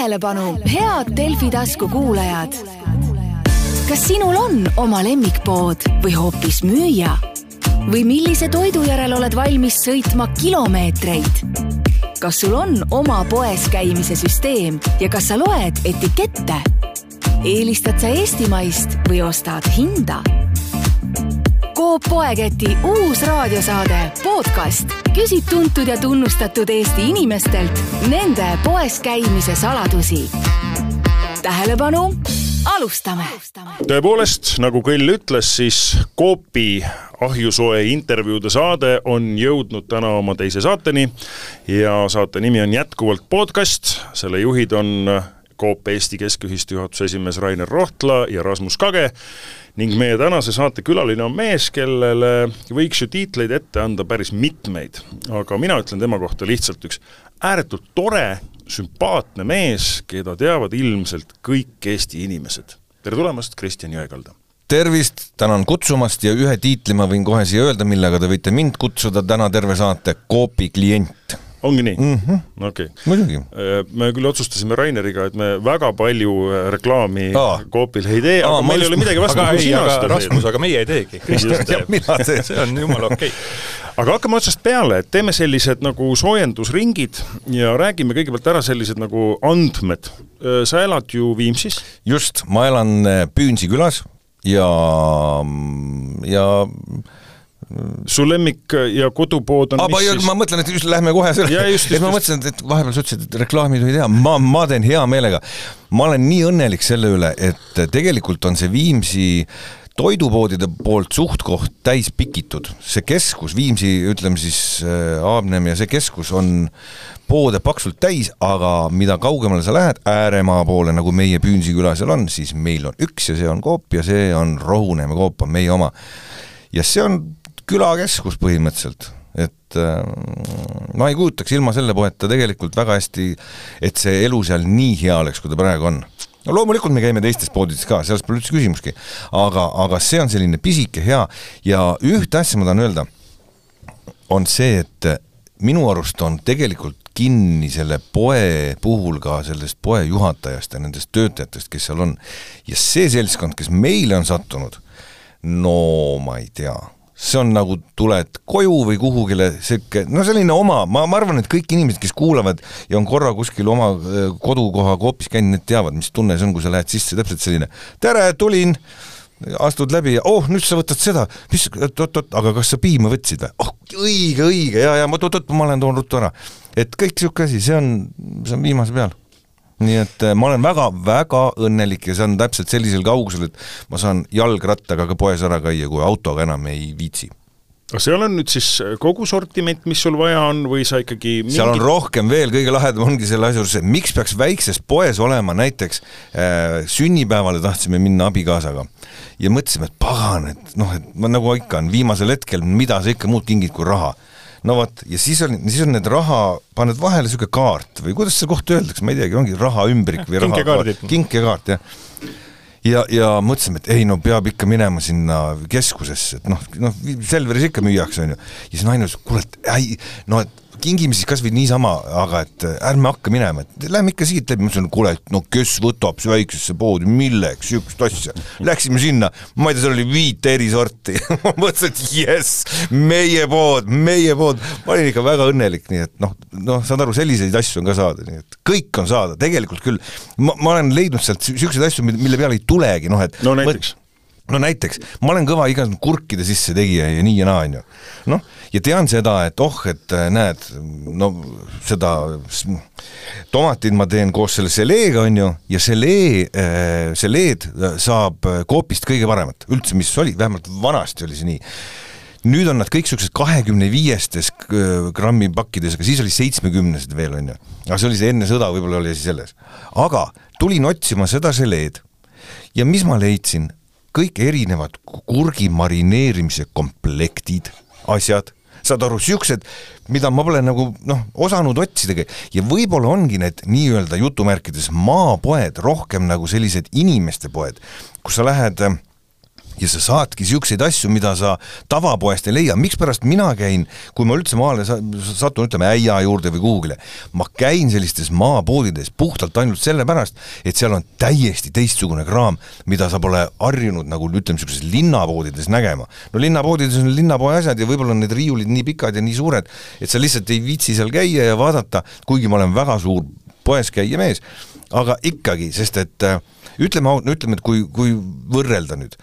tähelepanu, head Delfi tasku kuulajad. kas sinul on oma lemmikpood või hoopis müüja? või millise toidu järel oled valmis sõitma kilomeetreid? kas sul on oma poes käimise süsteem ja kas sa loed etikette? eelistad sa eestimaist või ostad hinda? Coop Poeketi uus raadiosaade Podcast küsib tuntud ja tunnustatud Eesti inimestelt nende poes käimise saladusi. tähelepanu, alustame. tõepoolest, nagu Kõll ütles, siis Coopi ahjusoe intervjuude saade on jõudnud täna oma teise saateni ja saate nimi on jätkuvalt podcast, selle juhid on Coop Eesti Keskühistu juhatuse esimees Rainer Rohtla ja Rasmus Kage ning meie tänase saate külaline on mees, kellele võiks ju tiitleid ette anda päris mitmeid, aga mina ütlen tema kohta lihtsalt üks ääretult tore, sümpaatne mees, keda teavad ilmselt kõik Eesti inimesed. tere tulemast, Kristjan Jõekalda! tervist, tänan kutsumast ja ühe tiitli ma võin kohe siia öelda, millega te võite mind kutsuda täna terve saate, Coopi klient ongi nii mm -hmm.? okei okay.. muidugi. me küll otsustasime Raineriga, et me väga palju äh, reklaami Aa. Coopile ei tee, aga meil ei ole midagi vastu, kui sina seda teed. Rasmus, aga meie ei teegi, Kristjan teeb. see on jumala okei okay. aga hakkame otsast peale, et teeme sellised nagu soojendusringid ja räägime kõigepealt ära sellised nagu andmed. Äh, sa elad ju Viimsis? just, ma elan äh, Püünsi külas ja, ja su lemmik ja kodupood on aga mis siis? ma mõtlen, et just lähme kohe selle, et ma mõtlesin, et vahepeal sa ütlesid, et reklaami ei tohi teha, ma, ma teen hea meelega. ma olen nii õnnelik selle üle, et tegelikult on see Viimsi toidupoodide poolt suht-koht täis pikitud, see keskus, Viimsi, ütleme siis äh, Aabnem ja see keskus on poode paksult täis, aga mida kaugemale sa lähed, ääremaa poole, nagu meie Püünsi küla seal on, siis meil on üks ja see on Coop ja see on Rohuneeme Coop on meie oma. ja see on külakeskus põhimõtteliselt, et äh, ma ei kujutaks ilma selle poeta tegelikult väga hästi, et see elu seal nii hea oleks, kui ta praegu on. No loomulikult me käime teistes poodides ka, selles pole üldse küsimustki, aga, aga see on selline pisike hea. Ja ühte asja ma tahan öelda, on see, et minu arust on tegelikult kinni selle poe puhul ka sellest poe juhatajast ja nendest töötajatest, kes seal on. ja see seltskond, kes meile on sattunud, no ma ei tea see on nagu tuled koju või kuhugile sihuke, no selline oma, ma, ma arvan, et kõik inimesed, kes kuulavad ja on korra kuskil oma kodukohaga hoopis käinud, need teavad, mis tunne see on, kui sa lähed sisse, täpselt selline tere, tulin, astud läbi ja oh, nüüd sa võtad seda, mis, oot-oot, aga kas sa piima võtsid või? oh, õige, õige, ja, ja oot-oot, ma lähen toon ruttu ära. et kõik niisugune asi, see on, see on viimase peal nii et äh, ma olen väga-väga õnnelik ja see on täpselt sellisel kaugusel, et ma saan jalgrattaga ka poes ära käia, kui autoga enam ei viitsi. Aga seal on nüüd siis kogu sortiment, mis sul vaja on või sa ikkagi mingi... seal on rohkem veel, kõige lahedam ongi selle asja juures see, miks peaks väikses poes olema näiteks äh, sünnipäevale tahtsime minna abikaasaga. Ja mõtlesime, et pagan, et noh, et ma nagu ikka on viimasel hetkel, mida sa ikka muud kingid kui raha no vot, ja siis on, siis on need raha, paned vahele niisugune kaart või kuidas seda kohta öeldakse, ma ei teagi, ongi rahaümbrik või raha, kinkekaart, jah ja, ja mõtlesime, et ei no peab ikka minema sinna keskusesse, et noh, noh, Selveris ikka müüakse, on ju. ja siis naine ütles, kuule, et ei, no et kingime siis kas või niisama, aga et äh, ärme hakka minema, et lähme ikka siit läbi, ma ütlesin, kuule, et no kes võtab väiksesse poodi, milleks niisugust asja. Läksime sinna, ma ei tea, seal oli viit eri sorti ma mõtlesin, et jess, meie pood, meie pood, ma olin ikka väga õnnelik, nii et noh, noh, saad aru, selliseid asju on ka saada, nii et kõik on saada, tegelikult küll. ma, ma olen leidnud sealt niisuguseid asju, mille peale ei tulegi, noh et no näiteks no näiteks, ma olen kõva igasugune kurkide sisse tegija ja nii ja naa, on ju. noh, ja tean seda, et oh, et äh, näed, no seda tomatid ma teen koos selle seleega, on ju, ja selee, äh, seleed saab Coopist kõige paremat, üldse, mis oli, vähemalt vanasti oli see nii nüüd on nad kõik niisugused kahekümne viiestes äh, grammi pakkides, aga siis oli seitsmekümnesed veel, on ju. aga see oli see enne sõda, võib-olla oli asi selles. aga tulin otsima seda seleed ja mis ma leidsin, kõik erinevad kurgi marineerimise komplektid, asjad, saad aru, siuksed, mida ma pole nagu noh, osanud otsidagi. Ja võib-olla ongi need nii-öelda jutumärkides maapoed rohkem nagu sellised inimeste poed, kus sa lähed ja sa saadki niisuguseid asju, mida sa tavapoest ei leia, mikspärast mina käin, kui ma üldse maale satun, ütleme äia juurde või kuhugile, ma käin sellistes maapoodides puhtalt ainult sellepärast, et seal on täiesti teistsugune kraam, mida sa pole harjunud nagu ütleme, niisugustes linnapoodides nägema. no linnapoodides on linnapoe asjad ja võib-olla on need riiulid nii pikad ja nii suured, et sa lihtsalt ei viitsi seal käia ja vaadata, kuigi ma olen väga suur poes käija mees, aga ikkagi, sest et äh, ütleme, ütleme, et kui, kui võrrelda nüüd,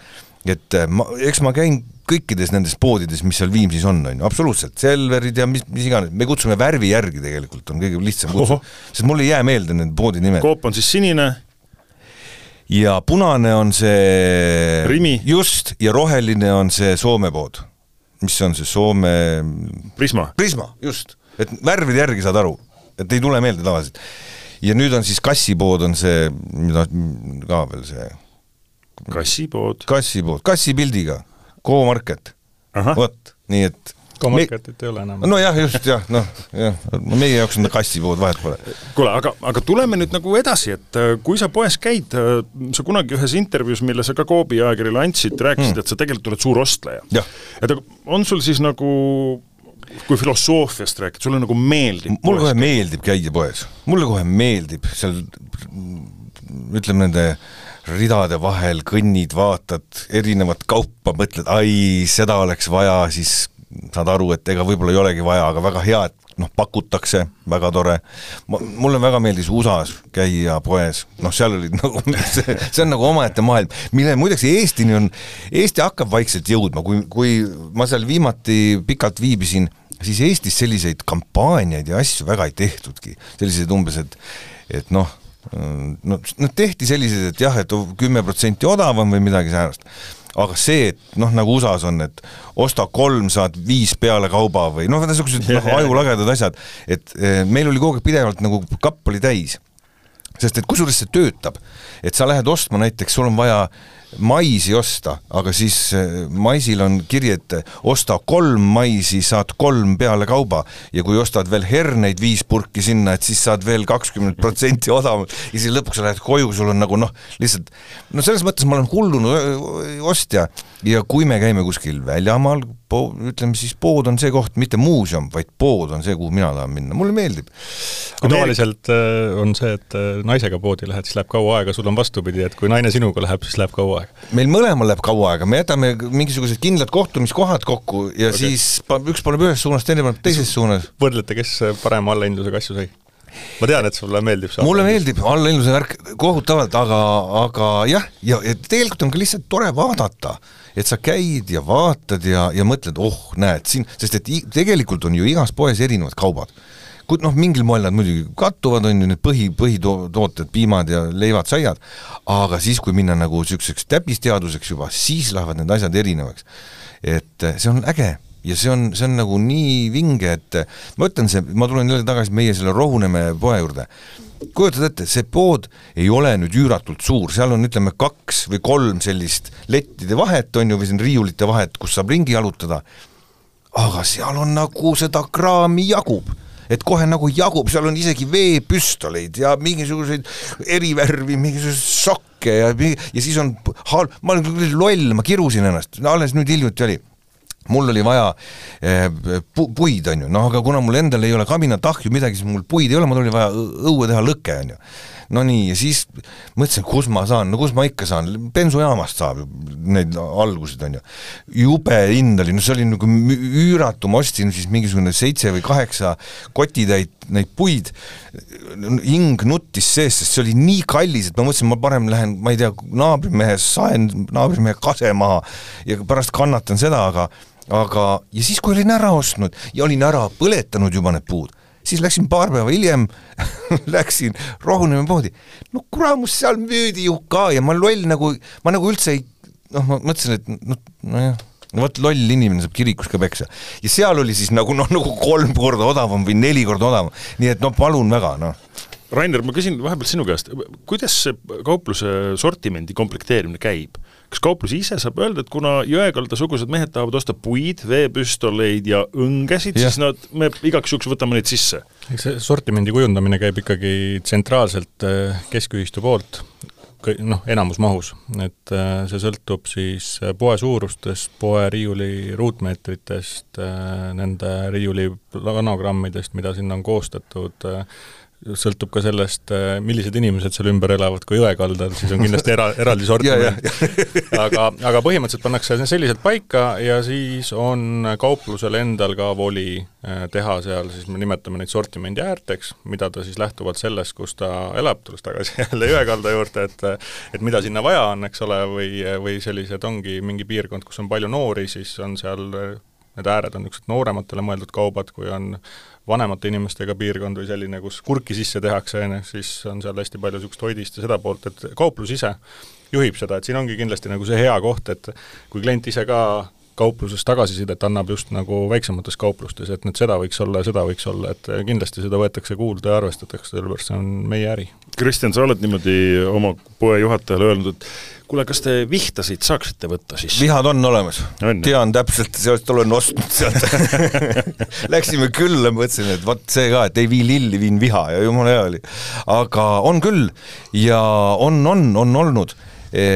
et äh, ma, eks ma käin kõikides nendes poodides, mis seal Viimsis on, on ju, absoluutselt, Selverid ja mis, mis iganes, me kutsume värvi järgi tegelikult, on kõige lihtsam kutsuda, sest mul ei jää meelde need poodi nimed. Coop on siis sinine. ja punane on see Rimi. just, ja roheline on see Soome pood. mis on see Soome Prisma. Prisma, just, et värvide järgi saad aru, et ei tule meelde tavaliselt ja nüüd on siis kassipood on see, mida ka veel see kassipood? kassipood, kassipildiga, Go-Market, vot, nii et Go-Marketit ei ole enam. nojah, just jah, noh, jah, meie jaoks on ta kassipood, vahet pole. kuule, aga, aga tuleme nüüd nagu edasi, et äh, kui sa poes käid, äh, sa kunagi ühes intervjuus, mille sa ka Coopi ajakirjale andsid, rääkisid mm., et sa tegelikult oled suur ostleja. et on sul siis nagu kui filosoofiast rääkida, sulle nagu meeldib mulle kohe meeldib käia poes, mulle kohe meeldib seal ütleme nende ridade vahel kõnnid, vaatad erinevat kaupa, mõtled, ai, seda oleks vaja, siis saad aru, et ega võib-olla ei olegi vaja, aga väga hea, et noh, pakutakse, väga tore. mulle väga meeldis USA-s käia poes, noh, seal olid nagu see, see on nagu omaette maailm, mille muideks Eestini on, Eesti hakkab vaikselt jõudma, kui, kui ma seal viimati pikalt viibisin, siis Eestis selliseid kampaaniaid ja asju väga ei tehtudki, selliseid umbes, et et noh, no, no tehti selliseid, et jah, et kümme protsenti odavam või midagi säärast. Aga see, et noh, nagu USA-s on, et osta kolm, saad viis peale kauba või noh, niisugused noh, ajulagedad asjad, et eh, meil oli kogu aeg pidevalt nagu kapp oli täis. sest et kusjuures see töötab, et sa lähed ostma näiteks, sul on vaja maisi osta, aga siis eh, maisil on kiri, et osta kolm maisi, saad kolm peale kauba ja kui ostad veel herneid viis purki sinna, et siis saad veel kakskümmend protsenti odavamalt ja siis lõpuks sa lähed koju, sul on nagu noh, lihtsalt no selles mõttes ma olen hullunud ostja. Ja kui me käime kuskil väljamaal, ütleme siis pood on see koht, mitte muuseum, vaid pood on see, kuhu mina tahan minna, mulle meeldib. kui tavaliselt äh, on see, et naisega poodi lähed, siis läheb kaua aega, sul on vastupidi, et kui naine sinuga läheb, siis läheb kaua aega? meil mõlemal läheb kaua aega, me jätame mingisugused kindlad kohtumiskohad kokku ja okay. siis üks paneb ühes suunas, teine paneb teises suunas. võrdlete, kes parema allahindlusega asju sai? ma tean, et sulle meeldib see mulle meeldib allahindluse värk kohutavalt, aga, aga jah, ja, ja tegelikult on ka lihtsalt tore vaadata, et sa käid ja vaatad ja, ja mõtled, oh, näed siin, sest et tegelikult on ju igas poes erinevad kaubad kui noh, mingil moel nad muidugi kattuvad, on ju, need põhi, põhitooted, piimad ja leivad, saiad, aga siis, kui minna nagu niisuguseks täppisteaduseks juba, siis lähevad need asjad erinevaks. et eh, see on äge. Ja see on, see on nagu nii vinge, et eh, ma ütlen, see, ma tulen jälle tagasi meie selle Rohuneeme poe juurde, kujutad ette, see pood ei ole nüüd üüratult suur, seal on ütleme kaks või kolm sellist lettide vahet, on ju, või siin riiulite vahet, kus saab ringi jalutada, aga seal on nagu seda kraami jagub et kohe nagu jagub, seal on isegi veepüstoleid ja mingisuguseid erivärvi, mingisuguseid sokke ja, ja siis on hal-, ma olen küll loll, ma kirusin ennast, alles nüüd hiljuti oli. Mul oli vaja eh, pu puid, on ju, noh aga kuna mul endal ei ole kaminatahju, midagi, siis mul puid ei ole, mul oli vaja õue teha lõke, on ju no nii, ja siis mõtlesin, kus ma saan, no kus ma ikka saan, bensujaamast saab neid alguseid, on ju. jube hind oli, no see oli nagu üüratu, ma ostsin siis mingisugune seitse või kaheksa kotitäit neid puid, hing nuttis sees, sest see oli nii kallis, et ma mõtlesin, ma parem lähen, ma ei tea, naabrimehe, saen naabrimehe kase maha ja pärast kannatan seda, aga aga, ja siis, kui olin ära ostnud ja olin ära põletanud juba need puud, siis läksin paar päeva hiljem läksin Rohuneeme poodi. no kuramus, seal müüdi ju ka ja ma loll nagu, ma nagu üldse ei, noh, ma mõtlesin, et noh, nojah no vot, loll inimene saab kirikus ka peksa. ja seal oli siis nagu noh, nagu kolm korda odavam või neli korda odavam, nii et no palun väga, noh. Rainer, ma küsin vahepeal sinu käest, kuidas see kaupluse sortimendi komplekteerimine käib? Kas kauplus ise saab öelda, et kuna Jõekalda-sugused mehed tahavad osta puid, veepüstoleid ja õngesid, siis nad, me igaks juhuks võtame neid sisse? eks see sortimendi kujundamine käib ikkagi tsentraalselt äh, keskühistu poolt, noh, enamus mahus, et äh, see sõltub siis poe suurustest, poe riiuli ruutmeetritest, nende riiuli planogrammidest, mida sinna on koostatud, sõltub ka sellest, äh, millised inimesed seal ümber elavad, kui jõe kaldal, siis on kindlasti era, eraldi sortiment. Aga, aga põhimõtteliselt pannakse selliselt paika ja siis on kauplusel endal ka voli äh, teha seal, siis me nimetame neid sortimendi äärteks, mida ta siis lähtuvalt sellest, kus ta elab, tulles tagasi jälle jõekalda juurde, et et mida sinna vaja on, eks ole, või, või sellised ongi mingi piirkond, kus on palju noori, siis on seal need ääred on niisugused noorematele mõeldud kaubad, kui on vanemate inimestega piirkond või selline, kus kurki sisse tehakse, on ju, siis on seal hästi palju niisugust hoidist ja seda poolt, et kauplus ise juhib seda, et siin ongi kindlasti nagu see hea koht, et kui klient ise ka kaupluses tagasisidet annab just nagu väiksemates kauplustes, et nüüd seda võiks olla ja seda võiks olla, et kindlasti seda võetakse kuulda ja arvestatakse, sellepärast see on meie äri. Kristjan, sa oled niimoodi oma poe juhatajale öelnud, et kuule, kas te vihtasid saaksite võtta siis? vihad on olemas, tean täpselt, sellest olen ostnud sealt. Läksime külla, mõtlesin, et vot see ka, et ei vii lilli, viin viha ja jumala hea oli. aga on küll. Ja on, on, on olnud. E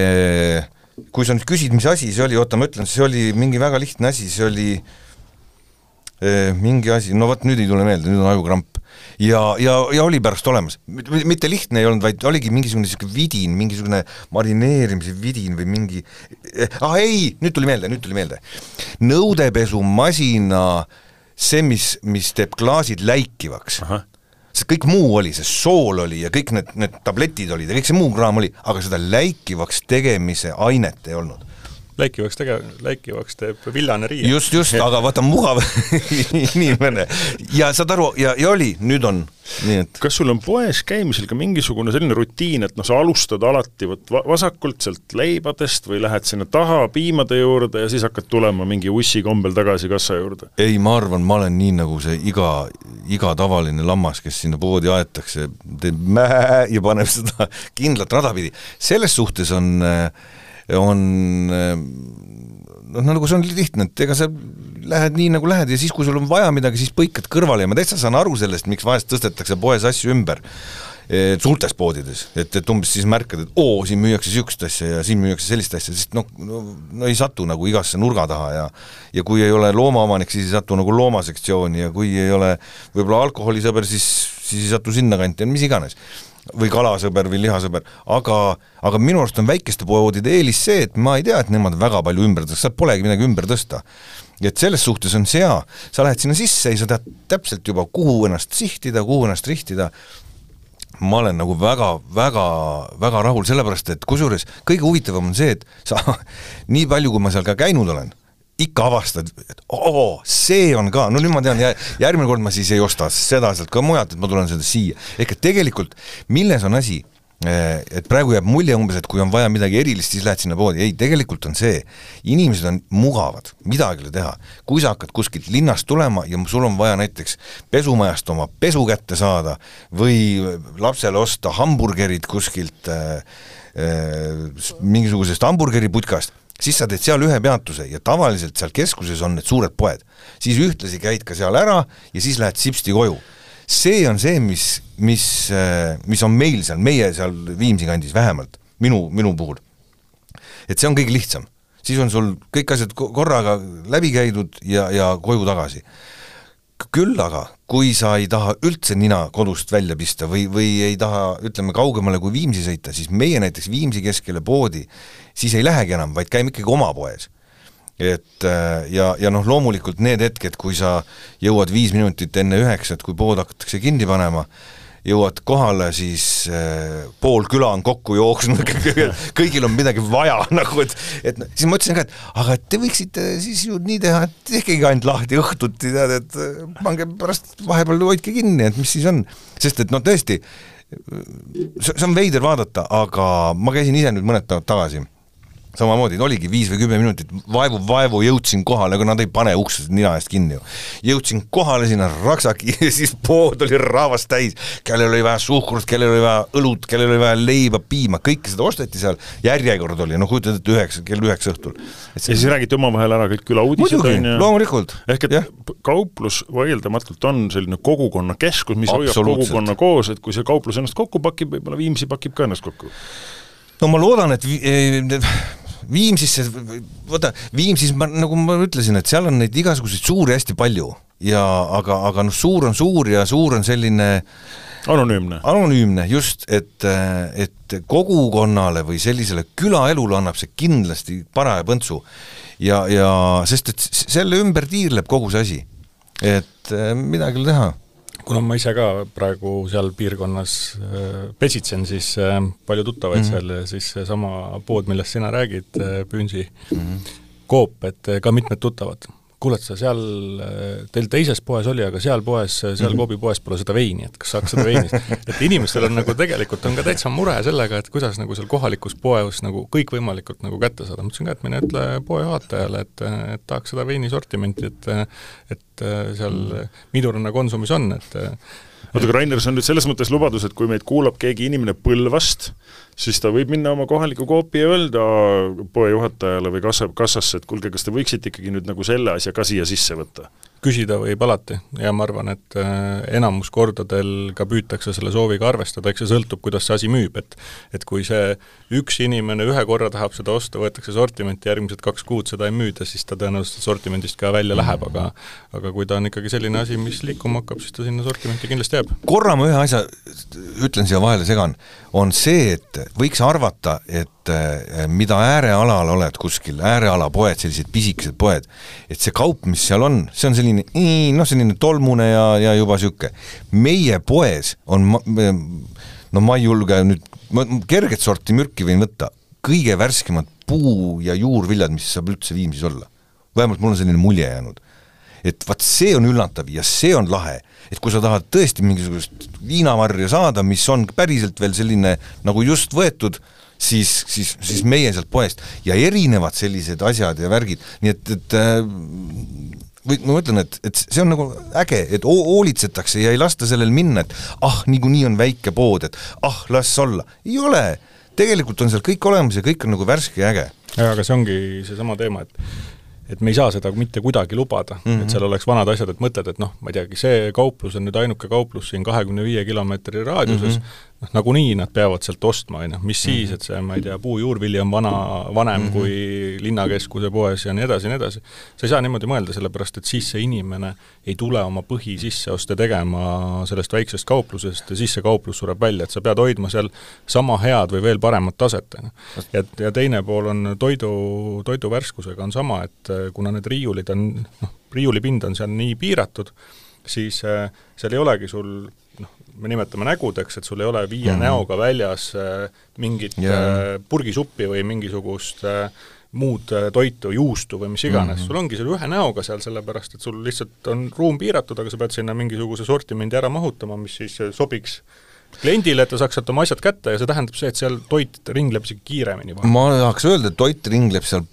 kui sa nüüd küsid, mis asi see oli, oota ma ütlen, see oli mingi väga lihtne asi, see oli e mingi asi, no vot nüüd ei tule meelde, nüüd on ajukramp ja, ja, ja oli pärast olemas. mitte lihtne ei olnud, vaid oligi mingisugune niisugune vidin, mingisugune marineerimise vidin või mingi ah ei, nüüd tuli meelde, nüüd tuli meelde. nõudepesumasina see, mis, mis teeb klaasid läikivaks. see kõik muu oli, see sool oli ja kõik need, need tabletid olid ja kõik see muu kraam oli, aga seda läikivaks tegemise ainet ei olnud läikivaks tege-, läikivaks teeb villane riie. just, just, aga vaata, mugav inimene. ja saad aru, ja, ja oli, nüüd on, nii et kas sul on poes käimisel ka mingisugune selline rutiin, et noh, sa alustad alati vot vasakult sealt leibadest või lähed sinna taha piimade juurde ja siis hakkad tulema mingi ussi kombel tagasi kassa juurde? ei, ma arvan, ma olen nii nagu see iga, iga tavaline lammas, kes sinna poodi aetakse, teeb mäe ja paneb seda kindlat rada pidi. selles suhtes on äh, on noh, nagu see on lihtne, et ega sa lähed nii, nagu lähed ja siis, kui sul on vaja midagi, siis põikad kõrvale ja ma täitsa saan aru sellest, miks vahest tõstetakse poes asju ümber suurtes poodides, et, et umbes siis märkad, et oo, siin müüakse niisugust asja ja siin müüakse sellist asja, sest noh, no, no ei satu nagu igasse nurga taha ja ja kui ei ole loomaomanik, siis ei satu nagu loomasektsiooni ja kui ei ole võib-olla alkoholisõber, siis, siis ei satu sinnakanti, mis iganes või kalasõber või lihasõber, aga, aga minu arust on väikeste poodide eelis see, et ma ei tea, et nemad väga palju ümber tõstavad, seal polegi midagi ümber tõsta. et selles suhtes on see hea, sa lähed sinna sisse ja sa tead täpselt juba, kuhu ennast sihtida, kuhu ennast rihtida, ma olen nagu väga, väga, väga rahul, sellepärast et kusjuures kõige huvitavam on see, et sa nii palju, kui ma seal ka käinud olen ikka avastad, et oo, see on ka, no nüüd ma tean, järgmine kord ma siis ei osta seda sealt ka mujalt, et ma tulen seda siia. ehk et tegelikult milles on asi, eh, et praegu jääb mulje umbes, et kui on vaja midagi erilist, siis lähed sinna poodi, ei, tegelikult on see, inimesed on mugavad, midagi ei ole teha. kui sa hakkad kuskilt linnast tulema ja sul on vaja näiteks pesumajast oma pesu kätte saada või lapsele osta hamburgerid kuskilt äh, äh, mingisugusest hamburgeriputkast siis sa teed seal ühe peatuse ja tavaliselt seal keskuses on need suured poed. siis ühtlasi käid ka seal ära ja siis lähed sipsti koju. see on see, mis, mis, äh, mis on meil seal, meie seal Viimsi kandis vähemalt, minu, minu puhul. et see on kõige lihtsam. siis on sul kõik asjad korraga läbi käidud ja, ja koju tagasi küll aga, kui sa ei taha üldse nina kodust välja pista või, või ei taha, ütleme, kaugemale kui Viimsi sõita, siis meie näiteks Viimsi keskele poodi siis ei lähegi enam, vaid käime ikkagi oma poes. et äh, ja, ja noh, loomulikult need hetked, kui sa jõuad viis minutit enne üheksat, kui pood hakatakse kinni panema, jõuad kohale, siis äh, pool küla on kokku jooksnud kõigil on midagi vaja nagu, et et siis ma ütlesin ka, et aga te võiksite siis ju nii teha, et tehkegi ainult lahti õhtuti, tead, et äh, pange pärast vahepeal hoidke kinni, et mis siis on. sest et noh, tõesti, see on veider vaadata, aga ma käisin ise nüüd mõned päevad tagasi samamoodi, oligi viis või kümme minutit, vaevu-vaevu jõudsin kohale, aga nad ei pane uksed nina eest kinni ju. jõudsin kohale sinna raksaki ja siis pood oli rahvast täis, kellel oli vaja suhkrut, kellel oli vaja õlut, kellel oli vaja leiba, piima, kõike seda osteti seal, järjekord oli, no kujutad ette, üheksa, kell üheksa õhtul. ja siis räägiti omavahel ära kõik külauudised, on ju? loomulikult. ehk et ja. kauplus vaieldamatult on selline kogukonnakeskus, mis hoiab kogukonna koos, et kui see kauplus ennast kokku pakib, võib-olla Viimsi pakib ka ennast kokku no ma loodan, et Viimsisse, vaata, Viimsis ma, nagu ma ütlesin, et seal on neid igasuguseid suuri hästi palju ja aga, aga noh, suur on suur ja suur on selline anonüümne. anonüümne, just, et, et kogukonnale või sellisele külaelule annab see kindlasti paraja põntsu. ja, ja sest et selle ümber tiirleb kogu see asi. et midagi ei ole teha kuna ma ise ka praegu seal piirkonnas äh, pesitsen, siis äh, palju tuttavaid mm -hmm. seal siis seesama pood, millest sina räägid, äh, Püünsi mm, -hmm. Coop, et ka mitmed tuttavad kuule, et sa seal, teil teises poes oli, aga seal poes, seal -hmm. Coopi poes pole seda veini, et kas saaks seda veini et inimestel on nagu tegelikult on ka täitsa mure sellega, et kuidas nagu seal kohalikus poes nagu kõikvõimalikult nagu kätte saada, ma ütlesin ka, et mine ütle poe juhatajale, et, et tahaks seda veini sortimenti, et et seal Miduranna Konsumis on, et oota, aga Rainer, see on nüüd selles mõttes lubadus, et kui meid kuulab keegi inimene Põlvast, siis ta võib minna oma kohaliku Coopi ja öelda poejuhatajale või kassa, kassasse, et kuulge, kas te võiksite ikkagi nüüd nagu selle asja ka siia sisse võtta? küsida võib alati ja ma arvan, et äh, enamus kordadel ka püütakse selle sooviga arvestada, eks see sõltub, kuidas see asi müüb, et et kui see üks inimene ühe korra tahab seda osta, võetakse sortimenti, järgmised kaks kuud seda ei müüda, siis ta tõenäoliselt sortimendist ka välja läheb, aga aga kui ta on ikkagi selline asi, mis liikuma hakkab, siis ta sinna sortimenti kindlasti jääb. korra ma ühe asja ütlen siia vahele, segan, on see, et võiks arvata, et eh, mida äärealal oled kuskil, ääreala poed, sellised pisikesed poed, et see kaup, mis seal on, see on selline noh, selline tolmune ja, ja juba niisugune. meie poes on, no ma ei julge nüüd, ma kerget sorti mürki võin võtta, kõige värskemad puu- ja juurviljad, mis saab üldse Viimsis olla. vähemalt mul on selline mulje jäänud. Et vaat see on üllatav ja see on lahe et kui sa tahad tõesti mingisugust viinamarja saada, mis on päriselt veel selline nagu just võetud, siis, siis, siis meie sealt poest. Ja erinevad sellised asjad ja värgid, nii et, et äh, või ma mõtlen, et, et see on nagu äge, et hoolitsetakse ja ei lasta sellel minna, et ah, niikuinii on väike pood, et ah, las olla, ei ole, tegelikult on seal kõik olemas ja kõik on nagu värske ja äge. jaa, aga see ongi seesama teema, et et me ei saa seda mitte kuidagi lubada mm, -hmm. et mhm. seal oleks vanad asjad, et mõtled, et noh, ma ei teagi, see kauplus on nüüd ainuke kauplus siin kahekümne viie kilomeetri raadiuses mm, -hmm noh, nagunii nad peavad sealt ostma, on ju, mis -hmm. siis, et see, ma ei tea, puujuurvili on vana, vanem mm -hmm. kui linnakeskuse poes ja nii edasi ja nii edasi. sa ei saa niimoodi mõelda, sellepärast et siis see inimene ei tule oma põhisisseoste tegema sellest väiksest kauplusest ja siis see kauplus sureb välja, et sa pead hoidma seal sama head või veel paremat taset, on ju. ja, ja teine pool on toidu, toidu värskusega on sama, et äh, kuna need riiulid on, noh, riiulipind on seal nii piiratud, siis äh, seal ei olegi sul me nimetame nägudeks, et sul ei ole viie mm -hmm. näoga väljas äh, mingit yeah. äh, purgisuppi või mingisugust äh, muud toitu, juustu või mis iganes mm, -hmm. sul ongi seal ühe näoga seal, sellepärast et sul lihtsalt on ruum piiratud, aga sa pead sinna mingisuguse sortimendi ära mahutama, mis siis sobiks kliendile, et ta saaks sealt oma asjad kätte ja see tähendab see, et seal toit ringleb isegi kiiremini. ma tahaks öelda, et toit ringleb seal,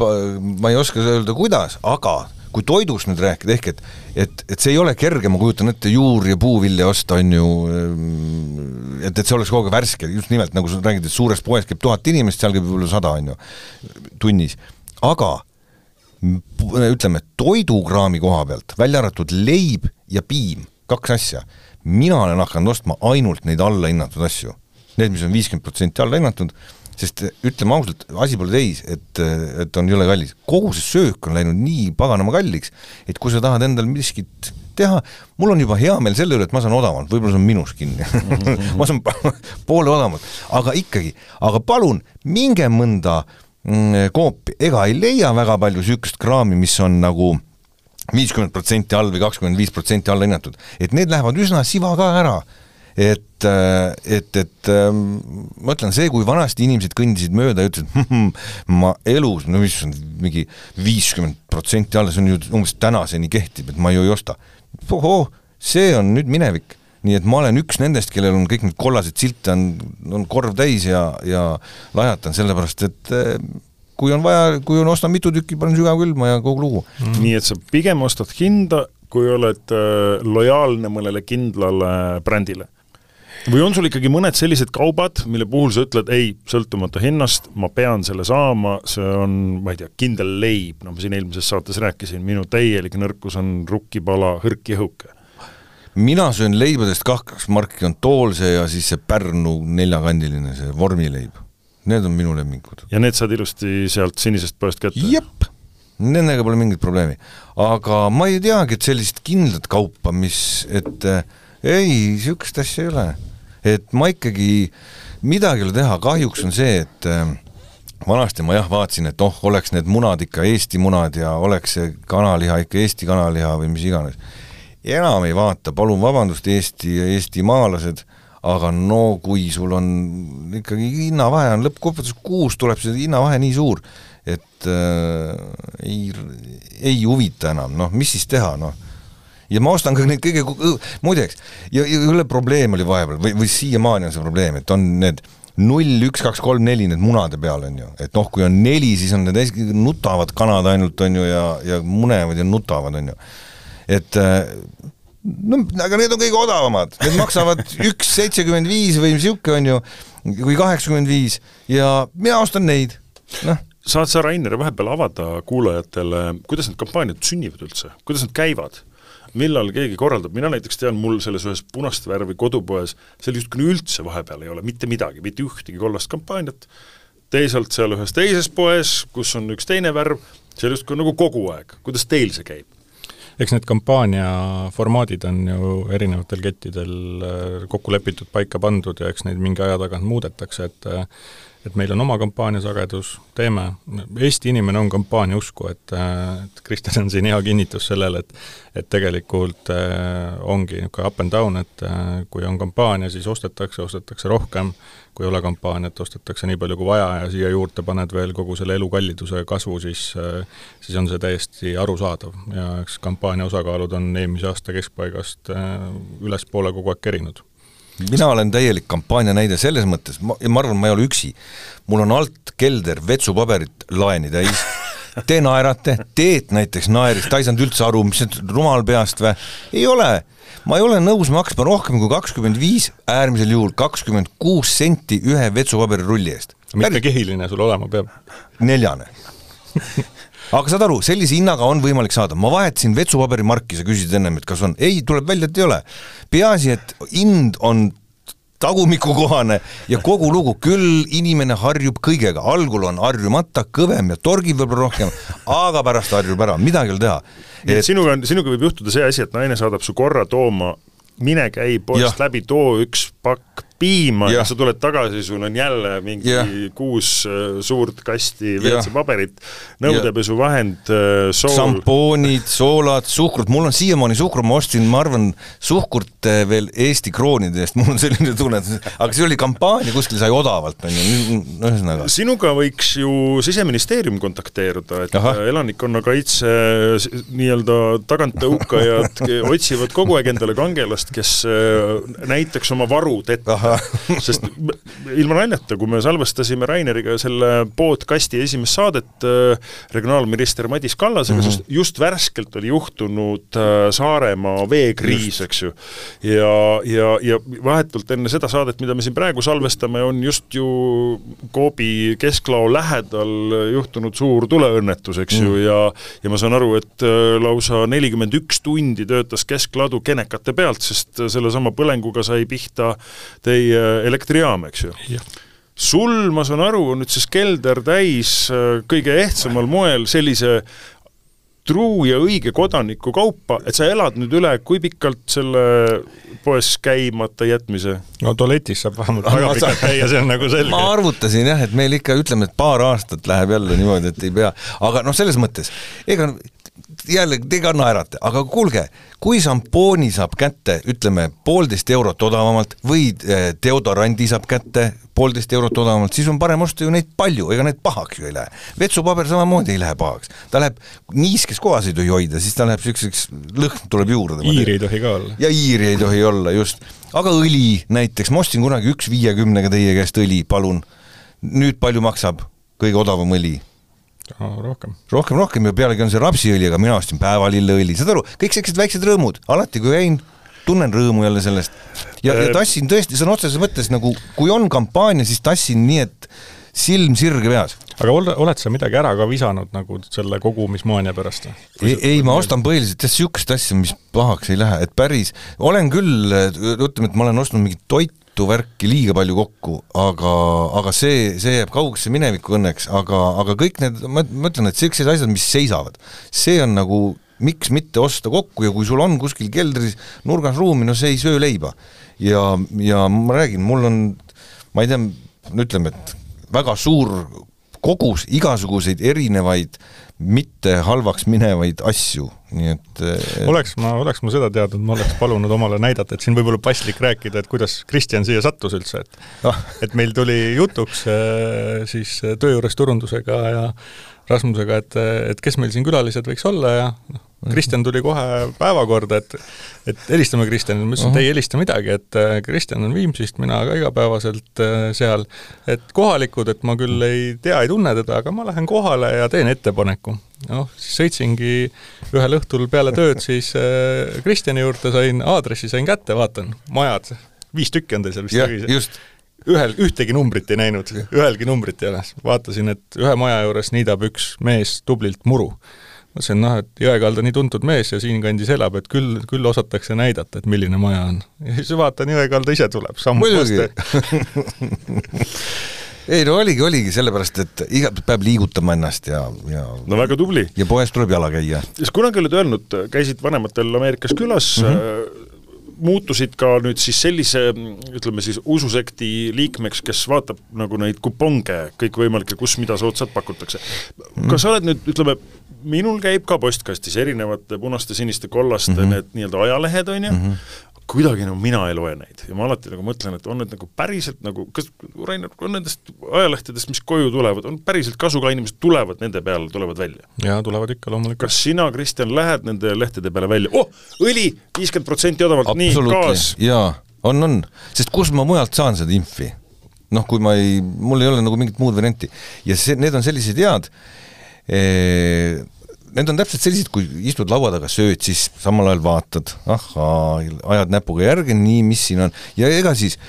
ma ei oska öelda, kuidas, aga kui toidust nüüd rääkida, ehk et et, et see ei ole kerge, ma kujutan ette, juur- ja puuvilja osta, on ju, et, et see oleks kogu aeg värske, just nimelt nagu sa räägid, et suures poes käib tuhat inimest, seal käib võib-olla sada, on ju, tunnis. aga ütleme, toidukraami koha pealt, välja arvatud leib ja piim, kaks asja, mina olen hakanud ostma ainult neid allahinnatud asju. Need, mis on viiskümmend protsenti allahinnatud, sest ütleme ausalt, asi pole täis, et, et on jõle kallis. kogu see söök on läinud nii paganama kalliks, et kui sa tahad endal miskit teha, mul on juba hea meel selle üle, et ma saan odavamalt, võib-olla see on minus kinni. Ma saan poole odavamalt, aga ikkagi, aga palun, minge mõnda mm, koopi, ega ei leia väga palju niisugust kraami, mis on nagu viiskümmend protsenti all või kakskümmend viis protsenti alla hinnatud, et need lähevad üsna siva ka ära et, äh, et, et ähm, ma ütlen, see, kui vanasti inimesed kõndisid mööda ja ütlesid hm, ma elus, no mis on mingi viiskümmend protsenti alla, see on ju umbes tänaseni kehtib, et ma ju ei osta. ohoo, see on nüüd minevik. Nii et ma olen üks nendest, kellel on kõik need kollased silte on, on korv täis ja, ja lajatan, sellepärast et äh, kui on vaja, kui on, ostan mitu tükki, panen sügavkülma ja kogu lugu. Mm.. nii et sa pigem ostad hinda, kui oled äh, lojaalne mõnele kindlale brändile või on sul ikkagi mõned sellised kaubad, mille puhul sa ütled, ei, sõltumata hinnast, ma pean selle saama, see on, ma ei tea, kindel leib, no ma siin eelmises saates rääkisin, minu täielik nõrkus on rukkipala hõrk jõhuke. mina söön leibadest kaks marki, on Toolse ja siis see Pärnu neljakandiline, see vormileib. need on minu lemmikud. ja need saad ilusti sealt sinisest poest kätte? jep, nendega pole mingit probleemi. aga ma ei teagi, et sellist kindlat kaupa, mis, et äh, ei, niisugust asja ei ole. et ma ikkagi, midagi ei ole teha, kahjuks on see, et äh, vanasti ma jah, vaatasin, et oh, oleks need munad ikka Eesti munad ja oleks see kanaliha ikka Eesti kanaliha või mis iganes. enam ei vaata, palun vabandust, Eesti, eestimaalased aga no kui sul on ikkagi hinnavahe on lõppkokkuvõttes kuus tuleb see hinnavahe nii suur, et äh, ei, ei huvita enam, noh, mis siis teha, noh. Ja ma ostan ka neid kõige, muideks, ja, ja jälle probleem oli vahepeal või, või siiamaani on see probleem, et on need null, üks, kaks, kolm, neli need munade peal, on ju, et noh, kui on neli, siis on need nutavad kanad ainult, on ju, ja, ja munevad ja nutavad, on ju. et äh, no aga need on kõige odavamad, need maksavad üks seitsekümmend viis või niisugune on ju, või kaheksakümmend viis ja mina ostan neid, noh. saad sa, Rainer, vahepeal avada kuulajatele, kuidas need kampaaniad sünnivad üldse, kuidas nad käivad? Millal keegi korraldab, mina näiteks tean, mul selles ühes punast värvi kodupoes, seal justkui üldse vahepeal ei ole mitte midagi, mitte ühtegi kollast kampaaniat, teisalt seal ühes teises poes, kus on üks teine värv, seal justkui nagu kogu aeg, kuidas teil see käib? eks need kampaania formaadid on ju erinevatel kettidel äh, kokku lepitud, paika pandud ja eks neid mingi aja tagant muudetakse, et äh, et meil on oma kampaaniasagedus, teeme, Eesti inimene on kampaania usku, et, et Kristjan on siin hea kinnitus sellele, et et tegelikult äh, ongi niisugune up and down, et äh, kui on kampaania, siis ostetakse, ostetakse rohkem, kui ei ole kampaaniat, ostetakse nii palju kui vaja ja siia juurde paned veel kogu selle elukalliduse kasvu, siis äh, siis on see täiesti arusaadav. Ja eks kampaania osakaalud on eelmise aasta keskpaigast äh, ülespoole kogu aeg kerinud mina olen täielik kampaania näide selles mõttes, ma, ma arvan, ma ei ole üksi. mul on alt kelder vetsupaberit laeni täis, te naerate, Teet näiteks naeris, ta ei saanud üldse aru, mis see rumal peast või, ei ole. ma ei ole nõus maksma rohkem kui kakskümmend viis, äärmisel juhul kakskümmend kuus senti ühe vetsupaberirulli eest. mitme kehiline sul olema peab? neljane aga saad aru, sellise hinnaga on võimalik saada, ma vahetasin vetsupaberimarki, sa küsisid ennem, et kas on, ei, tuleb välja, et ei ole. peaasi, et hind on tagumikukohane ja kogu lugu, küll inimene harjub kõigega, algul on harjumata, kõvem ja torgib võib-olla rohkem, aga pärast harjub ära, midagi ei ole teha. nii et sinuga, sinuga võib juhtuda see asi, et naine saadab su korra tooma mine käi poest läbi, too üks pakk piima ja. ja sa tuled tagasi, sul on jälle mingi ja. kuus äh, suurt kasti WC-paberit, nõudepesuvahend, äh, sool. šampoonid, soolad, suhkrut, mul on siiamaani suhkrut, ma ostsin, ma arvan, suhkrut äh, veel Eesti kroonide eest, mul on selline tunne, aga see oli kampaania, kuskil sai odavalt, on ju, ühesõnaga. sinuga võiks ju Siseministeerium kontakteeruda, et Aha. elanikkonnakaitse nii-öelda taganttõukajad otsivad kogu aeg endale kangelast, kes näitaks oma varud ette sest ilma naljata, kui me salvestasime Raineriga selle podcasti esimest saadet äh, regionaalminister Madis Kallasega mm, -hmm. sest just värskelt oli juhtunud äh, Saaremaa veekriis, eks ju. ja, ja, ja vahetult enne seda saadet, mida me siin praegu salvestame, on just ju Coopi kesklao lähedal juhtunud suur tuleõnnetus, eks mm. ju, ja ja ma saan aru, et äh, lausa nelikümmend üks tundi töötas keskladu kenekate pealt, sest sellesama põlenguga sai pihta teie teie elektrijaam, eks ju. sul, ma saan aru, on nüüd siis kelder täis äh, kõige ehtsamal moel sellise truu ja õige kodaniku kaupa, et sa elad nüüd üle, kui pikalt selle poes käimata jätmise? no tualetis saab vähemalt väga pikalt käia, see on nagu selge. ma arvutasin jah, et meil ikka ütleme, et paar aastat läheb jälle niimoodi, et ei pea, aga noh, selles mõttes, ega jälle, te ka naerate, aga kuulge, kui šampooni saab kätte, ütleme, poolteist eurot odavamalt või eh, deodorandi saab kätte poolteist eurot odavamalt, siis on parem osta ju neid palju, ega need pahaks ju ei lähe. vetsupaber samamoodi ei lähe pahaks, ta läheb, niiskes kohas ei tohi hoida, siis ta läheb niisuguseks, lõhn tuleb juurde. iiri ei tohi ka olla. ja iiri ei tohi olla, just. aga õli näiteks, ma ostsin kunagi üks viiekümnega teie käest õli, palun. nüüd palju maksab kõige odavam õli? Rohkem. rohkem, rohkem ja pealegi on see rapsiõli, aga mina ostsin päevalilleõli, saad aru, kõik sellised väiksed rõõmud, alati kui käin, tunnen rõõmu jälle sellest. ja, ja äh, tassin tõesti sõna otseses mõttes nagu, kui on kampaania, siis tassin nii, et silm sirge peas. aga ole, oled sa midagi ära ka visanud nagu selle kogumismaania pärast? ei, ei, ma ostan põhiliselt jah, niisugust asja, mis pahaks ei lähe, et päris, olen küll, ütleme, et ma olen ostnud mingit toitu, jutuvärki liiga palju kokku, aga, aga see, see jääb kaugesse minevikku õnneks, aga, aga kõik need, ma, ma ütlen, et sellised asjad, mis seisavad, see on nagu miks mitte osta kokku ja kui sul on kuskil keldris nurgas ruumi, no see ei söö leiba. ja, ja ma räägin, mul on, ma ei tea, no ütleme, et väga suur kogus igasuguseid erinevaid mitte halvaks minevaid asju, nii et oleks ma, oleks ma seda teadnud, ma oleks palunud omale näidata, et siin võib olla paslik rääkida, et kuidas Kristjan siia sattus üldse, et ah. et meil tuli jutuks äh, siis töö juures turundusega ja Rasmusega, et, et kes meil siin külalised võiks olla ja noh, Kristjan tuli kohe päevakorda, et et helistame Kristjanile, ma ütlesin, et ei helista midagi, et äh, Kristjan on Viimsist, mina ka igapäevaselt äh, seal, et kohalikud, et ma küll ei tea, ei tunne teda, aga ma lähen kohale ja teen ettepaneku. noh, siis sõitsingi ühel õhtul peale tööd siis äh, Kristjani juurde, sain aadressi, sain kätte, vaatan, majad, viis tükki on teil seal vist ühel, ühtegi numbrit ei näinud, ühelgi numbrit ei ole. vaatasin, et ühe maja juures niidab üks mees tublilt muru mõtlesin, noh, et Jõekalda nii tuntud mees ja siinkandis elab, et küll, küll osatakse näidata, et milline maja on. ja siis vaatan, Jõekalda ise tuleb, samm muidugi ei no oligi, oligi sellepärast, et iga, peab liigutama ennast ja, ja no väga tubli. ja poes tuleb jala käia. siis kunagi olid öelnud, käisid vanematel Ameerikas külas mm, -hmm muutusid ka nüüd siis sellise, ütleme siis ususekti liikmeks, kes vaatab nagu neid kuponge kõikvõimalikke, kus mida soodsalt pakutakse. kas sa oled nüüd, ütleme, minul käib ka postkastis erinevate punaste, siniste, kollaste mm -hmm. need nii-öelda ajalehed, on ju mm, -hmm. Kuidagi nagu mina ei loe neid ja ma alati nagu mõtlen, et on need nagu päriselt nagu, kas Rainer, on nendest ajalehtedest, mis koju tulevad, on päriselt kasu ka, inimesed tulevad nende peale, tulevad välja? jaa, tulevad ikka loomulikult. kas sina, Kristjan, lähed nende lehtede peale välja, oh, õli viiskümmend protsenti odavamalt, nii, gaas? jaa, on, on, sest kust ma mujalt saan seda infi? noh, kui ma ei, mul ei ole nagu mingit muud varianti ja see, need on sellised head, Need on täpselt sellised, kui istud laua taga, sööd, siis samal ajal vaatad, ahhaa, ajad näpuga järge, nii, mis siin on, ja ega siis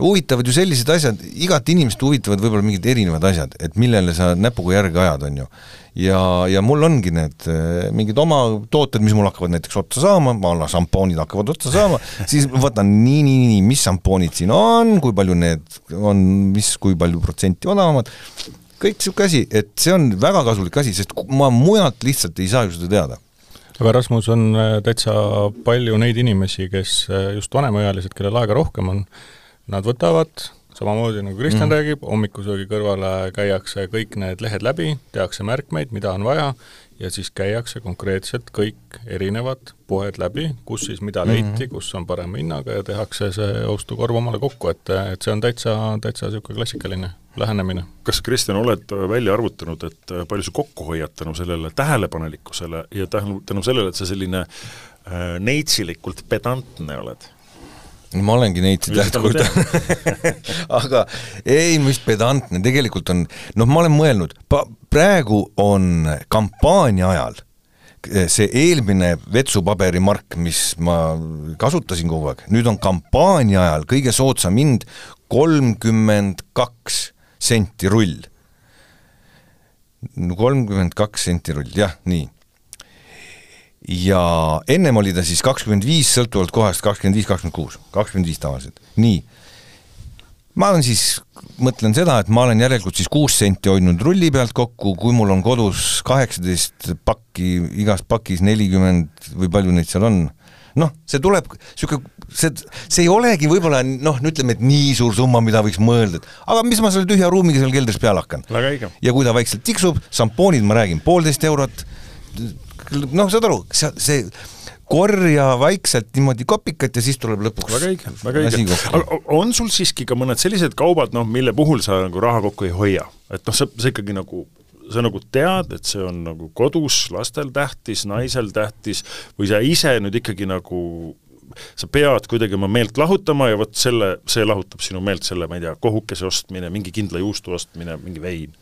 huvitavad ju sellised asjad, igat inimest huvitavad võib-olla mingid erinevad asjad, et millele sa näpuga järge ajad, on ju. ja, ja mul ongi need mingid oma tooted, mis mul hakkavad näiteks otsa saama, ma alla šampoonid hakkavad otsa saama, siis võtan nii, nii, nii, mis šampoonid siin on, kui palju need on, mis, kui palju protsenti odavamad, kõik niisugune asi, et see on väga kasulik asi, sest ma mujalt lihtsalt ei saa ju seda teada aga Rasmus, on äh, täitsa palju neid inimesi, kes äh, just vanemaealised, kellel aega rohkem on, nad võtavad samamoodi nagu Kristjan mm. räägib, hommikusöögi kõrvale käiakse kõik need lehed läbi, tehakse märkmeid, mida on vaja, ja siis käiakse konkreetselt kõik erinevad poed läbi, kus siis mida leiti mm, -hmm. kus on parema hinnaga ja tehakse see ostukorv omale kokku, et, et see on täitsa, täitsa niisugune klassikaline lähenemine. kas, Kristjan, oled välja arvutanud, et palju sa kokku hoiad tänu sellele tähelepanelikkusele ja tänu, tänu sellele, et sa selline äh, neitsilikult pedantne oled? ma olengi neitsid jätkuvalt aga ei, mis pedantne, tegelikult on, noh, ma olen mõelnud, praegu on kampaania ajal see eelmine vetsupaberimark, mis ma kasutasin kogu aeg, nüüd on kampaania ajal kõige soodsam hind kolmkümmend kaks senti rull. kolmkümmend kaks senti rull, jah, nii. ja ennem oli ta siis kakskümmend viis, sõltuvalt kohast kakskümmend viis, kakskümmend kuus, kakskümmend viis tavaliselt, nii. Ma olen siis, mõtlen seda, et ma olen järelikult siis kuus senti hoidnud rulli pealt kokku, kui mul on kodus kaheksateist pakki, igas pakis nelikümmend või palju neid seal on. Noh, see tuleb niisugune, see, see ei olegi võib-olla noh, ütleme, et nii suur summa, mida võiks mõelda, et aga mis ma selle tühja ruumiga seal keldris peale hakkan. ja kui ta vaikselt tiksub, šampoonid, ma räägin, poolteist eurot, noh, saad aru, see, see korja vaikselt niimoodi kopikat ja siis tuleb lõpuks väga õige, väga õige. aga on sul siiski ka mõned sellised kaubad, noh, mille puhul sa nagu raha kokku ei hoia, et noh, sa, sa ikkagi nagu sa nagu tead, et see on nagu kodus lastel tähtis, naisel tähtis, või sa ise nüüd ikkagi nagu sa pead kuidagi oma meelt lahutama ja vot selle, see lahutab sinu meelt, selle, ma ei tea, kohukese ostmine, mingi kindla juustu ostmine, mingi vein?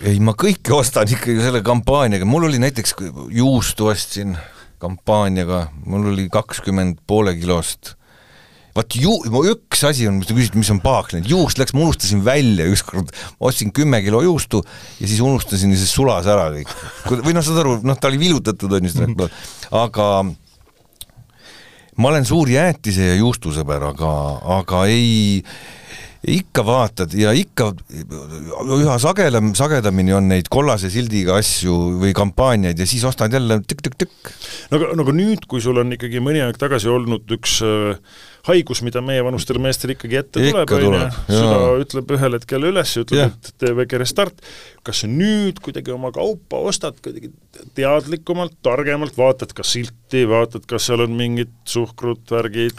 ei, ma kõike ostan ikkagi selle kampaaniaga, mul oli näiteks juustu ostsin kampaaniaga, mul oli kakskümmend poole kilost. Vaat ju-, üks asi on, mis te küsite, mis on pahaks läinud, juust läks, ma unustasin välja ükskord, ostsin kümme kilo juustu ja siis unustasin ja siis sulas ära kõik. või noh, saad aru, noh, ta oli villutatud, on ju, seda, aga ma olen suur jäätise ja juustusõber, aga, aga ei ikka vaatad ja ikka üha sagedam, sagedamini on neid kollase sildiga asju või kampaaniaid ja siis ostad jälle tükk-tükk-tükk. no aga, nagu nüüd, kui sul on ikkagi mõni aeg tagasi olnud üks äh, haigus, mida meievanustel meestel ikkagi ette ikka tuleb, on ju, süda ütleb ühel hetkel üles ja ütleb, et tee väike restart, kas nüüd kuidagi oma kaupa ostad kuidagi teadlikumalt, targemalt, vaatad ka silti, vaatad, kas seal on mingid suhkrut, värgid,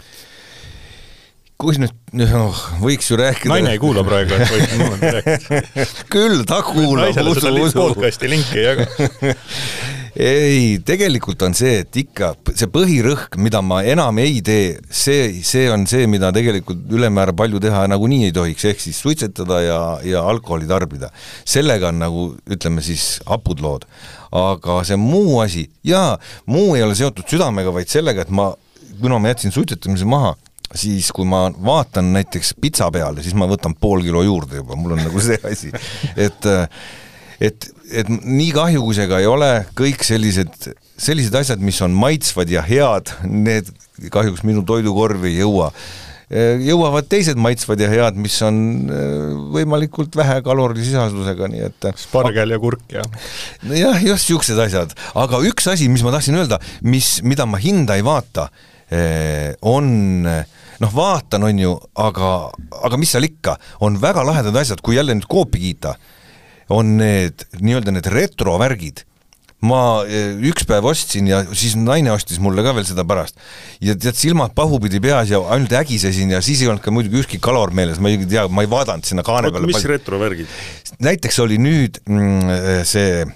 kus nüüd, noh, võiks ju rääkida naine ei kuula praegu, et võib niimoodi rääkida. küll ta kuulab, usu, usu. podcasti linki ei jaga ei, tegelikult on see, et ikka see põhirõhk, mida ma enam ei tee, see, see on see, mida tegelikult ülemäära palju teha nagunii ei tohiks, ehk siis suitsetada ja, ja alkoholi tarbida. sellega on nagu ütleme siis hapud lood. aga see muu asi, jaa, muu ei ole seotud südamega, vaid sellega, et ma kuna ma jätsin suitsetamise maha, siis kui ma vaatan näiteks pitsa peale, siis ma võtan pool kilo juurde juba, mul on nagu see asi, et et, et nii kahju, kui see ka ei ole, kõik sellised, sellised asjad, mis on maitsvad ja head, need kahjuks minu toidukorvi ei jõua. jõuavad teised maitsvad ja head, mis on äh, võimalikult vähe kalorisisaldusega, nii et spargel ja kurk ja jah, just niisugused asjad, aga üks asi, mis ma tahtsin öelda, mis, mida ma hinda ei vaata, äh, on äh, noh, vaatan, on ju, aga, aga mis seal ikka, on väga lahedad asjad, kui jälle nüüd Coopi kiita, on need nii-öelda need retrovärgid ma eh, üks päev ostsin ja siis naine ostis mulle ka veel seda pärast. ja tead, silmad pahupidi peas ja ainult ägisesin ja siis ei olnud ka muidugi ükski kalor meeles, ma ei tea, ma ei vaadanud sinna kaane peale. mis retrovärgid? näiteks oli nüüd mm, see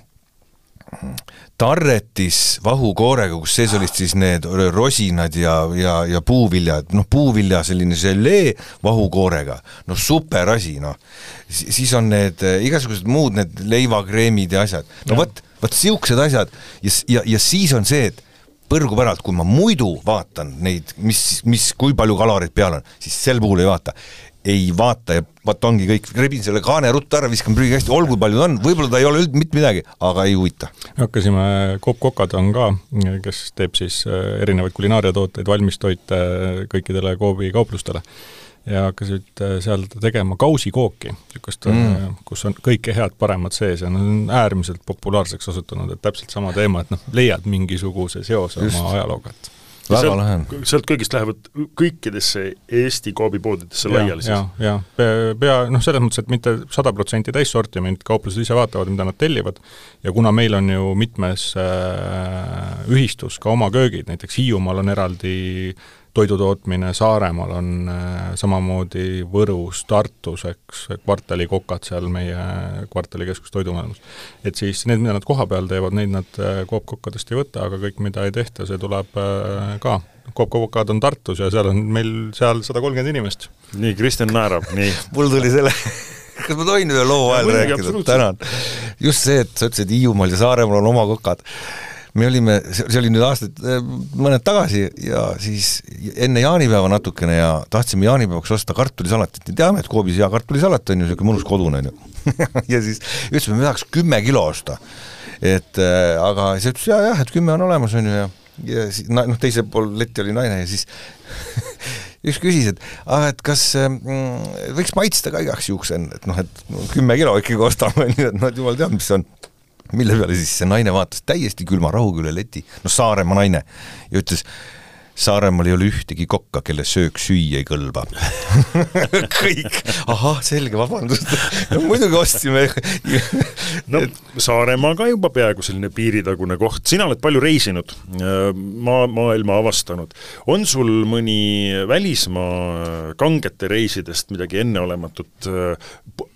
tarretis vahukoorega, kus sees olid siis need rosinad ja, ja, ja puuviljad, noh, puuvilja selline želee vahukoorega, no super asi, noh. siis on need eh, igasugused muud need leivakreemid ja asjad, no vot, vot siuksed asjad. Ja, ja, ja siis on see, et põrgu päralt, kui ma muidu vaatan neid, mis, mis, kui palju kaloreid peal on, siis sel puhul ei vaata ei vaata ja vot ongi kõik, rebin selle kaane ruttu ära, viskan prügikasti, olgu palju ta on, võib-olla ta ei ole üldse mitte midagi, aga ei huvita. hakkasime, Coop Kokad on ka, kes teeb siis äh, erinevaid kulinaariatooteid, valmistoite kõikidele Coopi kauplustele ja hakkasid äh, seal tegema kausikooki, niisugust mm., äh, kus on kõike head paremat sees ja nad on äärmiselt populaarseks osutunud, et täpselt sama teema, et noh, leiad mingisuguse seose oma ajalooga, et väga lahe. sealt kõigist lähevad kõikidesse Eesti koobipoodidesse laiali siis? jah, pea, pea noh, selles mõttes, et mitte sada protsenti täissortiment, kauplused ise vaatavad, mida nad tellivad, ja kuna meil on ju mitmes äh, ühistus ka oma köögid, näiteks Hiiumaal on eraldi toidutootmine Saaremaal on äh, samamoodi Võrus, Tartus, eks, kvartalikokad seal meie kvartalikeskus toidumaailmas. et siis need, mida nad kohapeal teevad, neid nad äh, Coop kokkadest ei võta, aga kõik, mida ei tehta, see tuleb äh, ka. Coop kokad on Tartus ja seal on meil seal sada kolmkümmend inimest. nii, Kristjan naerab, nii mul tuli selle kas ma tohin ühe loo vahel rääkida, tänan. just see, et sa ütlesid, Hiiumaal ja Saaremaal on oma kokad me olime, see oli nüüd aastaid, äh, mõned tagasi ja siis enne jaanipäeva natukene ja tahtsime jaanipäevaks osta kartulisalatit. Ja teame, et Coopis hea kartulisalat on ju, niisugune mõnus kodune on ju. Ja siis ütlesime, me tahaks kümme kilo osta. et äh, aga siis ütles ja, jah, et kümme on olemas, on ju, ja ja siis noh, teisel pool letti oli naine ja siis üks küsis, et ah, et kas mm, võiks maitsta ka igaks juhuks enne, et noh, et kümme kilo ikkagi ostame, on ju, et noh, et jumal teab, mis see on mille peale siis see naine vaatas täiesti külma rahuga üle leti, no Saaremaa naine, ja ütles, Saaremaal ei ole ühtegi kokka, kelle söök süüa ei kõlba. Kõik, ahah, selge, vabandust. No muidugi ostsime. No Saaremaa ka juba peaaegu selline piiritagune koht, sina oled palju reisinud, maa, maailma avastanud. on sul mõni välismaa kangete reisidest midagi enneolematut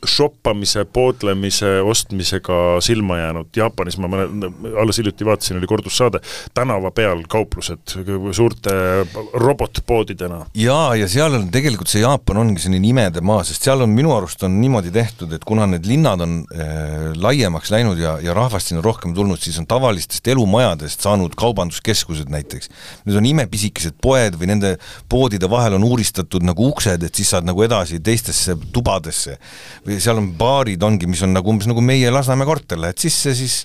shoppamise, poodlemise, ostmisega silma jäänud, Jaapanis ma mäletan, alles hiljuti vaatasin, oli kordussaade, tänava peal kauplused suurte selliste robotpoodidena. jaa, ja seal on tegelikult see Jaapan ongi selline imede maa, sest seal on minu arust on niimoodi tehtud, et kuna need linnad on äh, laiemaks läinud ja, ja rahvast sinna rohkem tulnud, siis on tavalistest elumajadest saanud kaubanduskeskused näiteks. Need on imepisikesed poed või nende poodide vahel on uuristatud nagu uksed, et siis saad nagu edasi teistesse tubadesse. või seal on baarid ongi, mis on nagu umbes nagu meie Lasnamäe korter, lähed sisse, siis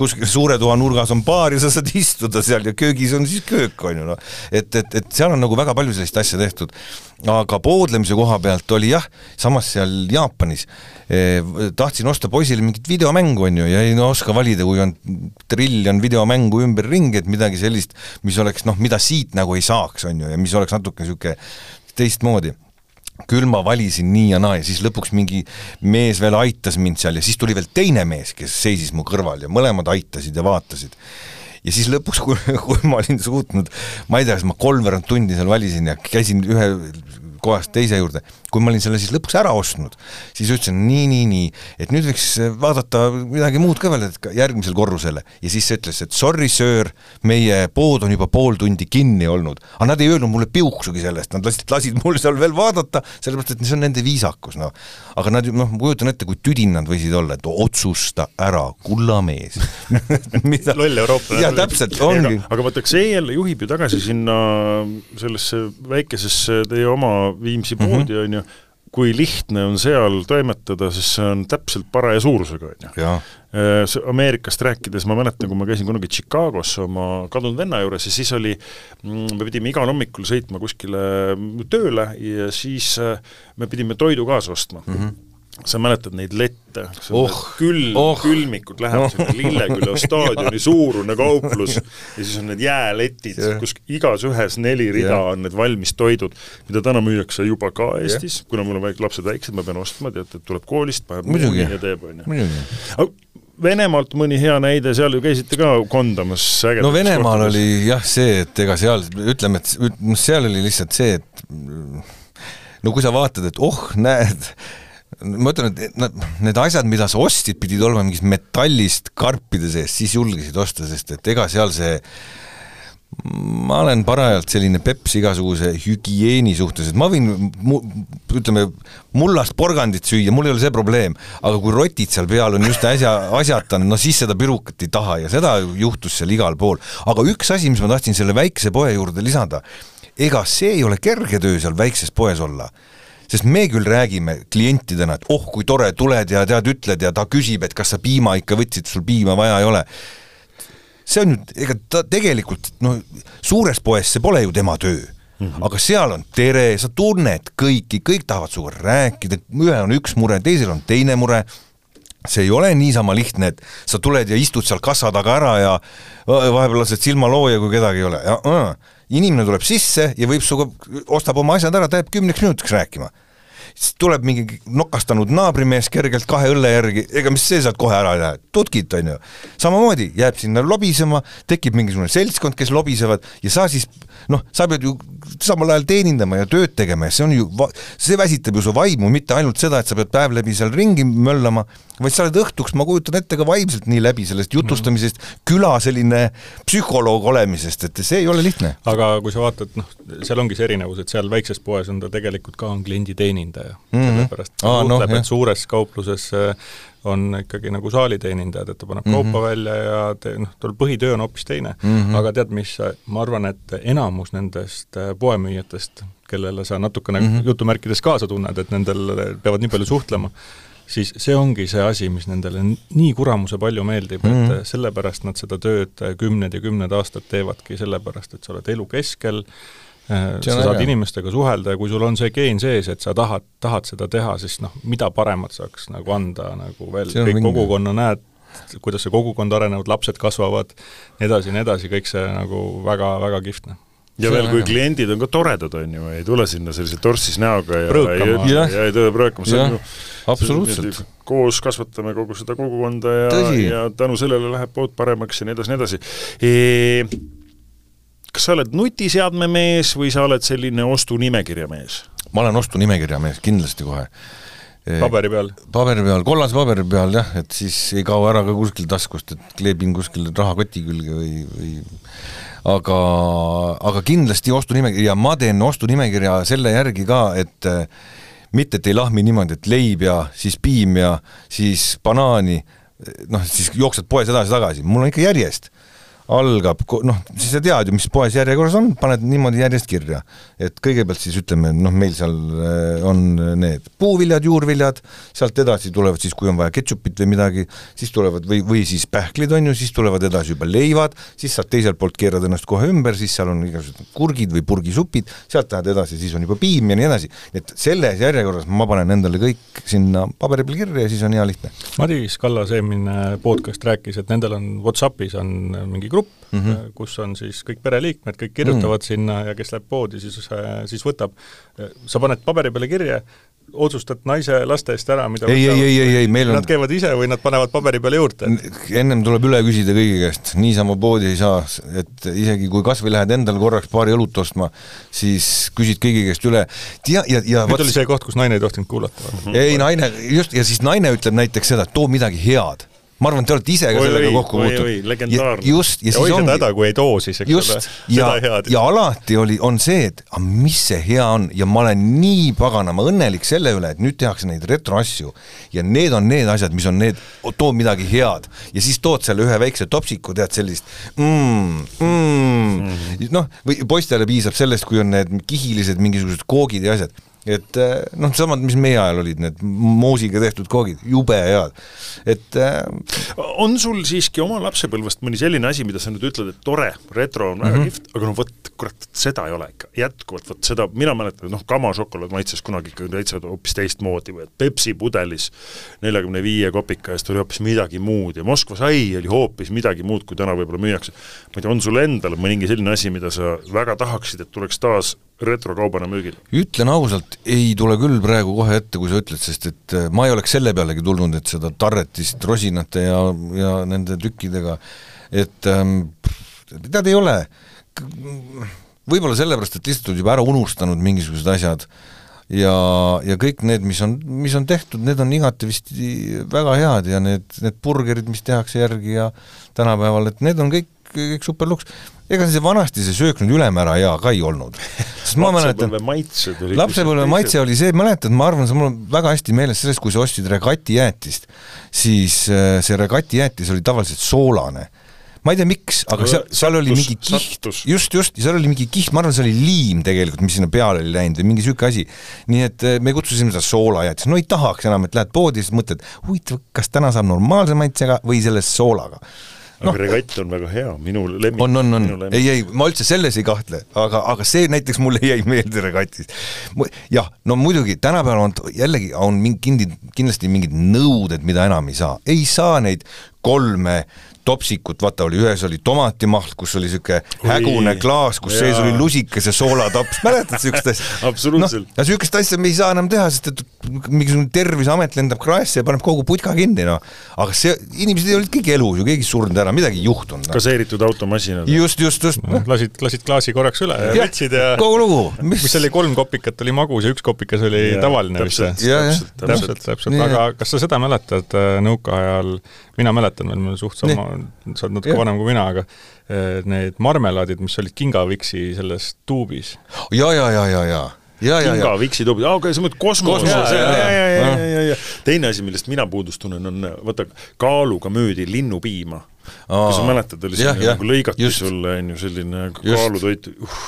kuskil suure toa nurgas on baar ja sa saad istuda seal ja köögis on siis köök, on ju noh. et, et, et seal on nagu väga palju sellist asja tehtud. aga poodlemise koha pealt oli jah, samas seal Jaapanis eh, tahtsin osta poisile mingit videomängu, on ju, ja ei no oska valida, kui on triljon videomängu ümberringi, et midagi sellist, mis oleks noh, mida siit nagu ei saaks, on ju, ja mis oleks natuke niisugune teistmoodi küll ma valisin nii ja naa ja siis lõpuks mingi mees veel aitas mind seal ja siis tuli veel teine mees, kes seisis mu kõrval ja mõlemad aitasid ja vaatasid. ja siis lõpuks, kui, kui ma olin suutnud, ma ei tea, kas ma kolmveerand tundi seal valisin ja käisin ühe kohast teise juurde. Kui ma olin selle siis lõpuks ära ostnud, siis ütlesin nii, nii, nii, et nüüd võiks vaadata midagi muud ka veel, et järgmisele korrusele. ja siis ütles, et sorry, söör, meie pood on juba pool tundi kinni olnud. aga nad ei öelnud mulle piuksugi sellest, nad lasid, lasid mul seal veel vaadata, sellepärast et see on nende viisakus, noh. aga nad, noh, ma kujutan ette, kui tüdin nad võisid olla, et otsusta ära, kullamees loll eurooplane. jah, täpselt, ongi. aga vaata, see jälle juhib ju tagasi sinna sellesse väikesesse teie oma Viimsi mhm. poodi, on ju, kui lihtne on seal toimetada, sest see on täpselt paraja suurusega, on ju. Äh, Ameerikast rääkides ma mäletan, kui ma käisin kunagi Chicagos oma kadunud venna juures ja siis oli, mm, me pidime igal hommikul sõitma kuskile tööle ja siis äh, me pidime toidu kaasa ostma mm. -hmm sa mäletad neid lette, oh, külm oh., külmikud lähevad oh. Lilleküla staadioni suurune kauplus ja siis on need jääletid yeah., kus igas ühes neli rida yeah. on need valmis toidud, mida täna müüakse juba ka Eestis yeah., kuna mul on väik-, lapsed väiksed, ma pean ostma, tead, et tuleb koolist, paneb muuni ja teeb, on ju. Venemaalt mõni hea näide, seal ju käisite ka kondamas no Venemaal oli jah see, et ega seal, ütleme, et seal oli lihtsalt see, et no kui sa vaatad, et oh, näed, ma ütlen, et nad, need asjad, mida sa ostsid, pidid olema mingist metallist karpide sees, siis julgesid osta, sest et ega seal see ma olen parajalt selline peps igasuguse hügieeni suhtes, et ma võin mu, ütleme, mullast porgandit süüa, mul ei ole see probleem, aga kui rotid seal peal on just äsja asjata, no siis seda pirukat ei taha ja seda juhtus seal igal pool. aga üks asi, mis ma tahtsin selle väikese poe juurde lisada, ega see ei ole kerge töö seal väikses poes olla sest me küll räägime klientidena, et oh, kui tore, tuled ja tead, ütled ja ta küsib, et kas sa piima ikka võtsid, sul piima vaja ei ole. see on ju, ega ta tegelikult noh, suures poes see pole ju tema töö Mm -hmm. aga seal on tere, sa tunned kõiki, kõik tahavad sinuga rääkida, ühel on üks mure, teisel on teine mure, see ei ole niisama lihtne, et sa tuled ja istud seal kassa taga ära ja vahepeal lased silmalooja, kui kedagi ei ole ja inimene tuleb sisse ja võib sinuga, ostab oma asjad ära, ta jääb kümneks minutiks rääkima siis tuleb mingi nokastanud naabrimees kergelt kahe õlle järgi, ega mis see sealt kohe ära ei lähe, tutkit, on ju. samamoodi jääb sinna lobisema, tekib mingisugune seltskond, kes lobisevad ja sa siis noh, sa pead ju samal ajal teenindama ja tööd tegema ja see on ju, see väsitab ju su vaimu, mitte ainult seda, et sa pead päev läbi seal ringi möllama, vaid sa oled õhtuks, ma kujutan ette, ka vaimselt nii läbi sellest jutustamisest mm, -hmm. küla selline psühholoog olemisest, et see ei ole lihtne. aga kui sa vaatad, noh, seal ongi see erinevus, et seal väikses poes on ta tegelikult ka on klienditeenindaja mm, -hmm. sellepärast ta ah, suhtleb no,, et suures kaupluses äh, on ikkagi nagu saaliteenindajad, et ta paneb mm -hmm. kaupa välja ja te, noh, tal põhitöö on hoopis teine mm. -hmm. aga tead, mis, ma arvan, et enamus nendest äh, poemüüjatest, kellele sa natukene mm -hmm. jutumärkides kaasa tunned, et nendel peavad nii palju suhtlema, siis see ongi see asi, mis nendele nii kuramuse palju meeldib mm, -hmm. et mhm. sellepärast nad seda tööd kümned ja kümned aastad teevadki, sellepärast et sa oled elu keskel, Äh, sa saad äge. inimestega suhelda ja kui sul on see geen sees, et sa tahad, tahad seda teha, siis noh, mida paremat saaks nagu anda nagu veel, kõik mingi. kogukonna näed, kuidas see kogukond arenevad, lapsed kasvavad, nii edasi ja nii edasi, kõik see nagu väga, väga kihvt, noh ja see veel, kui kliendid on ka toredad, on ju, ei tule sinna sellise torssis näoga ja Prõõkama. ja, ja ei tule prõõkama, see on ju absoluutselt. koos kasvatame kogu seda kogukonda ja, ja tänu sellele läheb pood paremaks ja nii edasi, nii edasi e kas sa oled nutiseadme mees või sa oled selline ostunimekirja mees? ma olen ostunimekirja mees, kindlasti kohe. paberi peal? paberi peal, kollase paberi peal jah, et siis ei kao ära ka kuskil taskust, et kleebin kuskil rahakoti külge või, või aga, aga kindlasti ostunimekiri ja ma teen ostunimekirja selle järgi ka, et mitte, et ei lahmi niimoodi, et leib ja siis piim ja siis banaani, noh, siis jooksed poes edasi-tagasi, mul on ikka järjest algab, noh, siis sa tead ju, mis poes järjekorras on, paned niimoodi järjest kirja. et kõigepealt siis ütleme, noh, meil seal äh, on need puuviljad, juurviljad, sealt edasi tulevad siis, kui on vaja ketšupit või midagi, siis tulevad või, või siis pähklid, on ju, siis tulevad edasi juba leivad, siis saad teiselt poolt keerad ennast kohe ümber, siis seal on igasugused kurgid või purgisupid, sealt lähed edasi, siis on juba piim ja nii edasi. et selles järjekorras ma panen endale kõik sinna paberi peal kirja ja siis on hea lihtne. Madis Kallas eelmine podcast rääkis, et nendel on Whatsappis on mingi grupp mm, -hmm. kus on siis kõik pereliikmed, kõik kirjutavad mm -hmm. sinna ja kes läheb poodi, siis, siis võtab, sa paned paberi peale kirja, otsustad naise laste eest ära, mida ei, ei, ei, ei, ei, meil on nad käivad ise või nad panevad paberi peale juurde? ennem tuleb üle küsida kõigi käest, niisama poodi ei saa, et isegi kui kas või lähed endale korraks paari õlut ostma, siis küsid kõigi käest üle, ja, ja, ja nüüd oli see koht, kus naine ei tohtinud kuulata. ei, naine, just, ja siis naine ütleb näiteks seda, et too midagi head ma arvan, te olete ise ka oi, sellega oi, kokku puutunud. just, ja, ja siis ongi. häda, kui ei too siis, eks just, ole, ja, ja alati oli, on see, et aga mis see hea on ja ma olen nii paganama õnnelik selle üle, et nüüd tehakse neid retroasju ja need on need asjad, mis on need, too midagi head ja siis tood selle ühe väikse topsiku, tead sellist mm, mm. mm. noh, või poistele piisab sellest, kui on need kihilised mingisugused koogid ja asjad et eh, noh, samad, mis meie ajal olid, need moosiga tehtud koogid, jube head, et äh, on sul siiski oma lapsepõlvest mõni selline asi, mida sa nüüd ütled, et tore, retro on väga mm -hmm. kihvt, aga no vot, kurat, seda ei ole ikka, jätkuvalt, vot seda, mina mäletan, noh, kamašokolaad maitses kunagi ikka täitsa hoopis teistmoodi või et Pepsi pudelis neljakümne viie kopika eest oli hoopis midagi muud ja Moskva sai oli hoopis midagi muud, kui täna võib-olla müüakse. ma ei tea, on sul endal mõningi selline asi, mida sa väga tahaksid, et tuleks taas retrokaubana müügile? ütlen ausalt, ei tule küll praegu kohe ette, kui sa ütled, sest et äh, ma ei oleks selle pealegi tulnud, et seda tarretist rosinate ja, ja nende tükkidega, et ähm, tead, ei ole, võib-olla sellepärast, et lihtsalt oled juba ära unustanud mingisugused asjad ja, ja kõik need, mis on, mis on tehtud, need on igatevist väga head ja need, need burgerid, mis tehakse järgi ja tänapäeval, et need on kõik, kõik superluks ega see vanasti see söök nüüd ülemäära hea ka ei olnud. sest ma mäletan, lapsepõlve maitse oli see, mäletad, ma arvan, see mul on väga hästi meeles sellest, kui sa ostsid regatijäätist, siis äh, see regatijäätis oli tavaliselt soolane. Ma ei tea, miks, aga seal, seal oli mingi kiht, just, just, seal oli mingi kiht, ma arvan, see oli liim tegelikult, mis sinna peale oli läinud või mingi niisugune asi. nii et äh, me kutsusime seda soolajäätis, no ei tahaks enam, et lähed poodi, siis mõtled, huvitav, kas täna saab normaalse maitsega või selle soolaga aga no. regatt on väga hea, minu lemmik. on, on, on, ei, ei, ma üldse selles ei kahtle, aga, aga see näiteks mulle jäi meelde regatist. jah, no muidugi tänapäeval on jällegi on mingi, kindlasti mingid nõuded, mida enam ei saa, ei saa neid kolme topsikut, vaata oli, ühes oli tomatimahl, kus oli niisugune hägune klaas, kus sees oli lusikas ja soolatops, mäletad niisugust asja? absoluutselt no,. ja niisugust asja me ei saa enam teha, sest et mingisugune Terviseamet lendab kraesse ja paneb kogu putka kinni, noh. aga see, inimesed olid kõik elus ju, keegi ei surnud ära, midagi ei juhtunud no.. kaseeritud automasinad. just, just, just no,. lasid, lasid klaasi korraks üle ja, ja võtsid ja kogu lugu. mis, mis oli, kolm kopikat oli magus ja üks kopikas oli ja, tavaline vist või? täpselt, täpselt, täpselt, aga kas sa seda mäletad äh, nõukaajal, mina mäletan veel, me suht sama sa oled natuke vanem kui mina, aga eh, need marmelaadid, mis olid kingaviksi selles tuubis. ja, ja, ja, ja, ja. Ja, ja, Kinga Viksi tuubid, aa, okei, sa mõtled kosmose, ja, ja, ja, ja, ja, ja, ja teine asi, millest mina puudust tunnen, on vaata, kaaluga müüdi linnupiima. kas sa mäletad, oli selline nagu lõigati sulle, on ju, selline kaalutoit, uh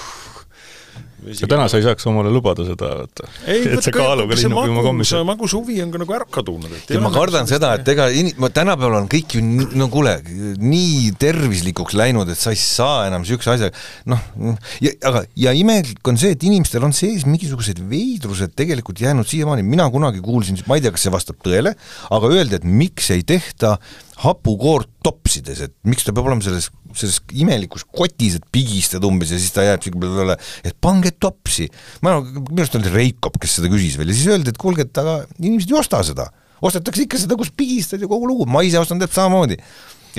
ja täna sa ei saaks omale lubada seda, vaata. et see kaaluga linnupiima kommis. see magushuvi on ka nagu ära kadunud, et ja ma kardan seda, et ega in-, tänapäeval on kõik ju nii, no kuule, nii tervislikuks läinud, et sa ei saa enam niisuguse asja, noh, ja aga, ja imelik on see, et inimestel on sees mingisugused veidrused tegelikult jäänud siiamaani, mina kunagi kuulsin, ma ei tea, kas see vastab tõele, aga öeldi, et miks ei tehta hapukoort topsides, et miks ta peab olema selles, selles imelikus kotis, et pigistad umbes ja siis ta jääb siuke peale, et pange topsi. ma, minu arust oli Reikop, kes seda küsis veel ja siis öeldi, et kuulge, et aga inimesed ei osta seda. ostetakse ikka seda, kus pigistad ja kogu lugu, ma ise ostan täpselt samamoodi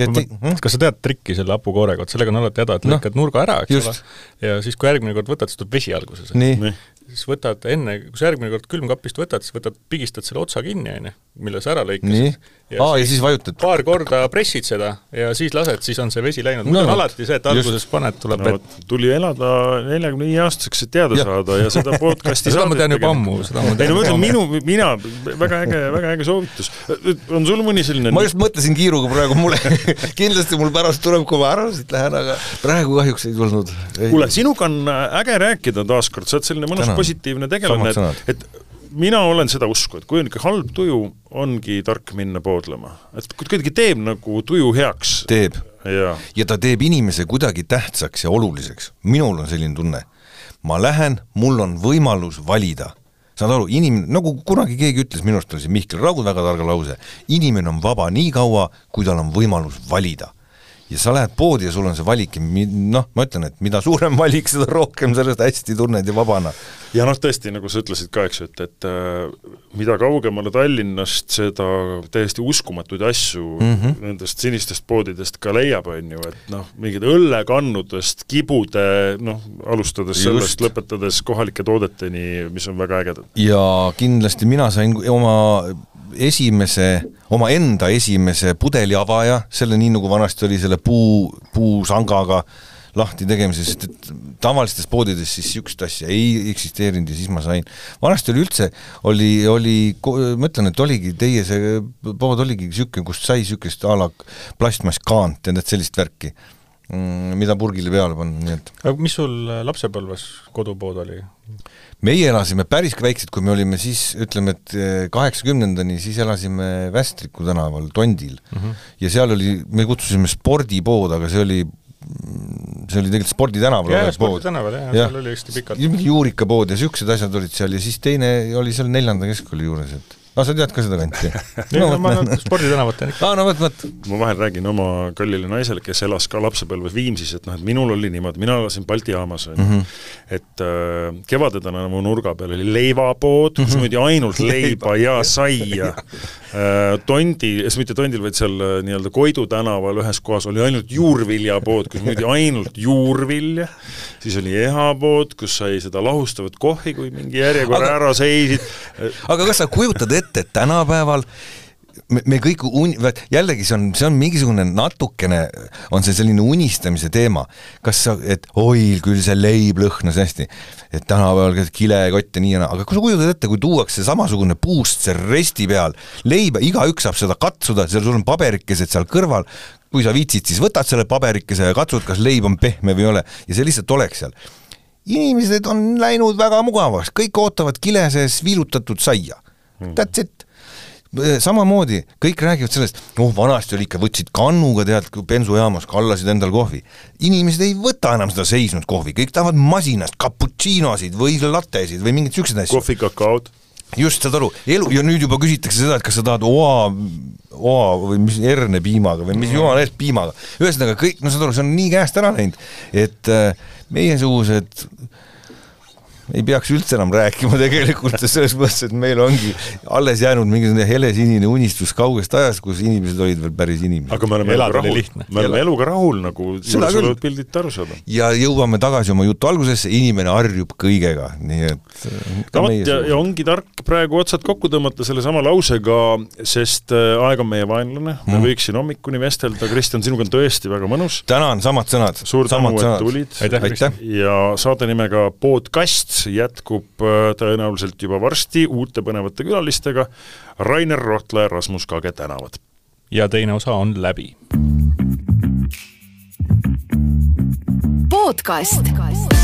et hm? kas sa tead trikki selle hapukoorega, vot sellega on alati häda, et no, lõikad nurga ära, eks just. ole, ja siis, kui järgmine kord võtad, siis tuleb vesi alguses. siis võtad enne, kui sa järgmine kord külmkapist võtad, siis võtad, pigistad selle otsa kinni, on ju, mille sa ära lõikasid. Aa, ja siis vajutad. paar korda pressid seda ja siis lased, siis on see vesi läinud muidu on alati see, et alguses just. paned, tuleb no, vett. tuli elada neljakümne viie aastaseks, et teada ja. saada ja seda podcast'i seda ma tean juba ammu, seda ma tean. ei no ma ütlen, minu, mina, väga äge, väga äge soovitus. on sul mõni selline ma just mõtlesin kiiruga praegu, mulle kindlasti mul pärast tuleb, kui ma ära siit lähen, aga praegu kahjuks ei tulnud. kuule, sinuga on äge rääkida taaskord, sa oled selline mõnus Tänan. positiivne tegelane, et, et mina olen seda usku, et kui on ikka halb tuju, ongi tark minna poodlema. et kuidagi teeb nagu tuju heaks. teeb. ja, ta teeb inimese kuidagi tähtsaks ja oluliseks. minul on selline tunne. ma lähen, mul on võimalus valida. saad aru, inimene, nagu kunagi keegi ütles, minu arust oli see Mihkel Raud väga targa lause, inimene on vaba nii kaua, kui tal on võimalus valida ja sa lähed poodi ja sul on see valik ja noh, ma ütlen, et mida suurem valik, seda rohkem sellest hästi tunned ja vabana. ja noh, tõesti, nagu sa ütlesid ka, eks ju, et, et äh, mida kaugemale Tallinnast, seda täiesti uskumatuid asju mm -hmm. nendest sinistest poodidest ka leiab, on ju, et noh, mingid õllekannudest, kibude, noh, alustades Just. sellest, lõpetades kohalike toodeteni, mis on väga ägedad. ja kindlasti mina sain oma esimese, omaenda esimese pudeliavaja, selle nii, nagu vanasti oli selle puu, puusangaga lahti tegemise, sest et tavalistes poodides siis niisugust asja ei eksisteerinud ja siis ma sain. vanasti oli üldse, oli, oli, ma ütlen, et oligi teie see pood oligi niisugune, kust sai niisugust a la plastmasskaant ja need sellist värki, mida purgile peale panna, nii et aga mis sul lapsepõlves kodupood oli? meie elasime päris väiksed, kui me olime siis, ütleme, et eh, kaheksakümnendani, siis elasime Västriku tänaval Tondil mm. -hmm. ja seal oli, me kutsusime spordipood, aga see oli see oli tegelikult Sporditänava olev pood. jah ja., seal oli hästi pikalt. mingi juurikapood ja niisugused asjad olid seal ja siis teine oli seal neljanda keskkooli juures, et aa, sa tead ka seda kanti no, no ma sporditänavat tean ikka. aa, no vot, vot. ma vahel räägin oma kallile naisele, kes elas ka lapsepõlves Viimsis, et noh, et minul oli niimoodi, mina elasin Balti jaamas, on ju, mhm. et äh, Kevade tänavu nurga peal oli leivapood, kus mhm. müüdi ainult leiba ja saia äh,. Tondi, mitte Tondil, vaid seal äh, nii-öelda Koidu tänaval ühes kohas oli ainult juurviljapood, kus müüdi ainult juurvilja, siis oli ehapood, kus sai seda lahustavat kohvi, kui mingi järjekorra ära seisid. aga kas sa kujutad ette, ette, et tänapäeval me, me kõik un-, jällegi see on, see on mingisugune natukene, on see selline unistamise teema. kas sa, et oi, küll see leib lõhnas hästi, et tänapäeval kilekott ja nii ja naa, aga kui sa kujutad ette, kui tuuakse samasugune puust seal resti peal, leiba, igaüks saab seda katsuda, seal sul on paberikesed seal kõrval, kui sa viitsid, siis võtad selle paberikese ja katsud, kas leib on pehme või ei ole ja see lihtsalt oleks seal. inimesed on läinud väga mugavaks, kõik ootavad kile sees viilutatud saia. That's it samamoodi kõik räägivad sellest, noh vanasti oli ikka, võtsid kannuga tead bensujaamas, kallasid endal kohvi. inimesed ei võta enam seda seisnud kohvi, kõik tahavad masinast cappuccinosid või lattesid või mingeid siukseid asju. kohvikakaod. just, saad aru, elu ja nüüd juba küsitakse seda, et kas sa tahad oa, oa või mis herne piimaga või mis jumala eest piimaga. ühesõnaga kõik, no saad aru, see on nii käest ära läinud, et äh, meiesugused ei peaks üldse enam rääkima tegelikult selles mõttes, et meil ongi alles jäänud mingisugune helesinine unistus kaugest ajast, kus inimesed olid veel päris inimesed. aga me oleme eluga rahul, me oleme eluga rahul, nagu julgesolevad pildid aru saada. ja jõuame tagasi oma jutu algusesse, inimene harjub kõigega, nii et no vot, ja, ja ongi tark praegu otsad kokku tõmmata sellesama lausega, sest äh, aeg on meie vaenlane, me mm. võiks siin hommikuni vestelda, Kristjan, sinuga on tõesti väga mõnus. tänan, samad sõnad. suur tänu, et tulid. ja saate nimega Podcast jätkub äh, tõenäoliselt juba varsti uute põnevate külalistega, Rainer Rohtla ja Rasmus Kage tänavad. ja teine osa on läbi. podcast, podcast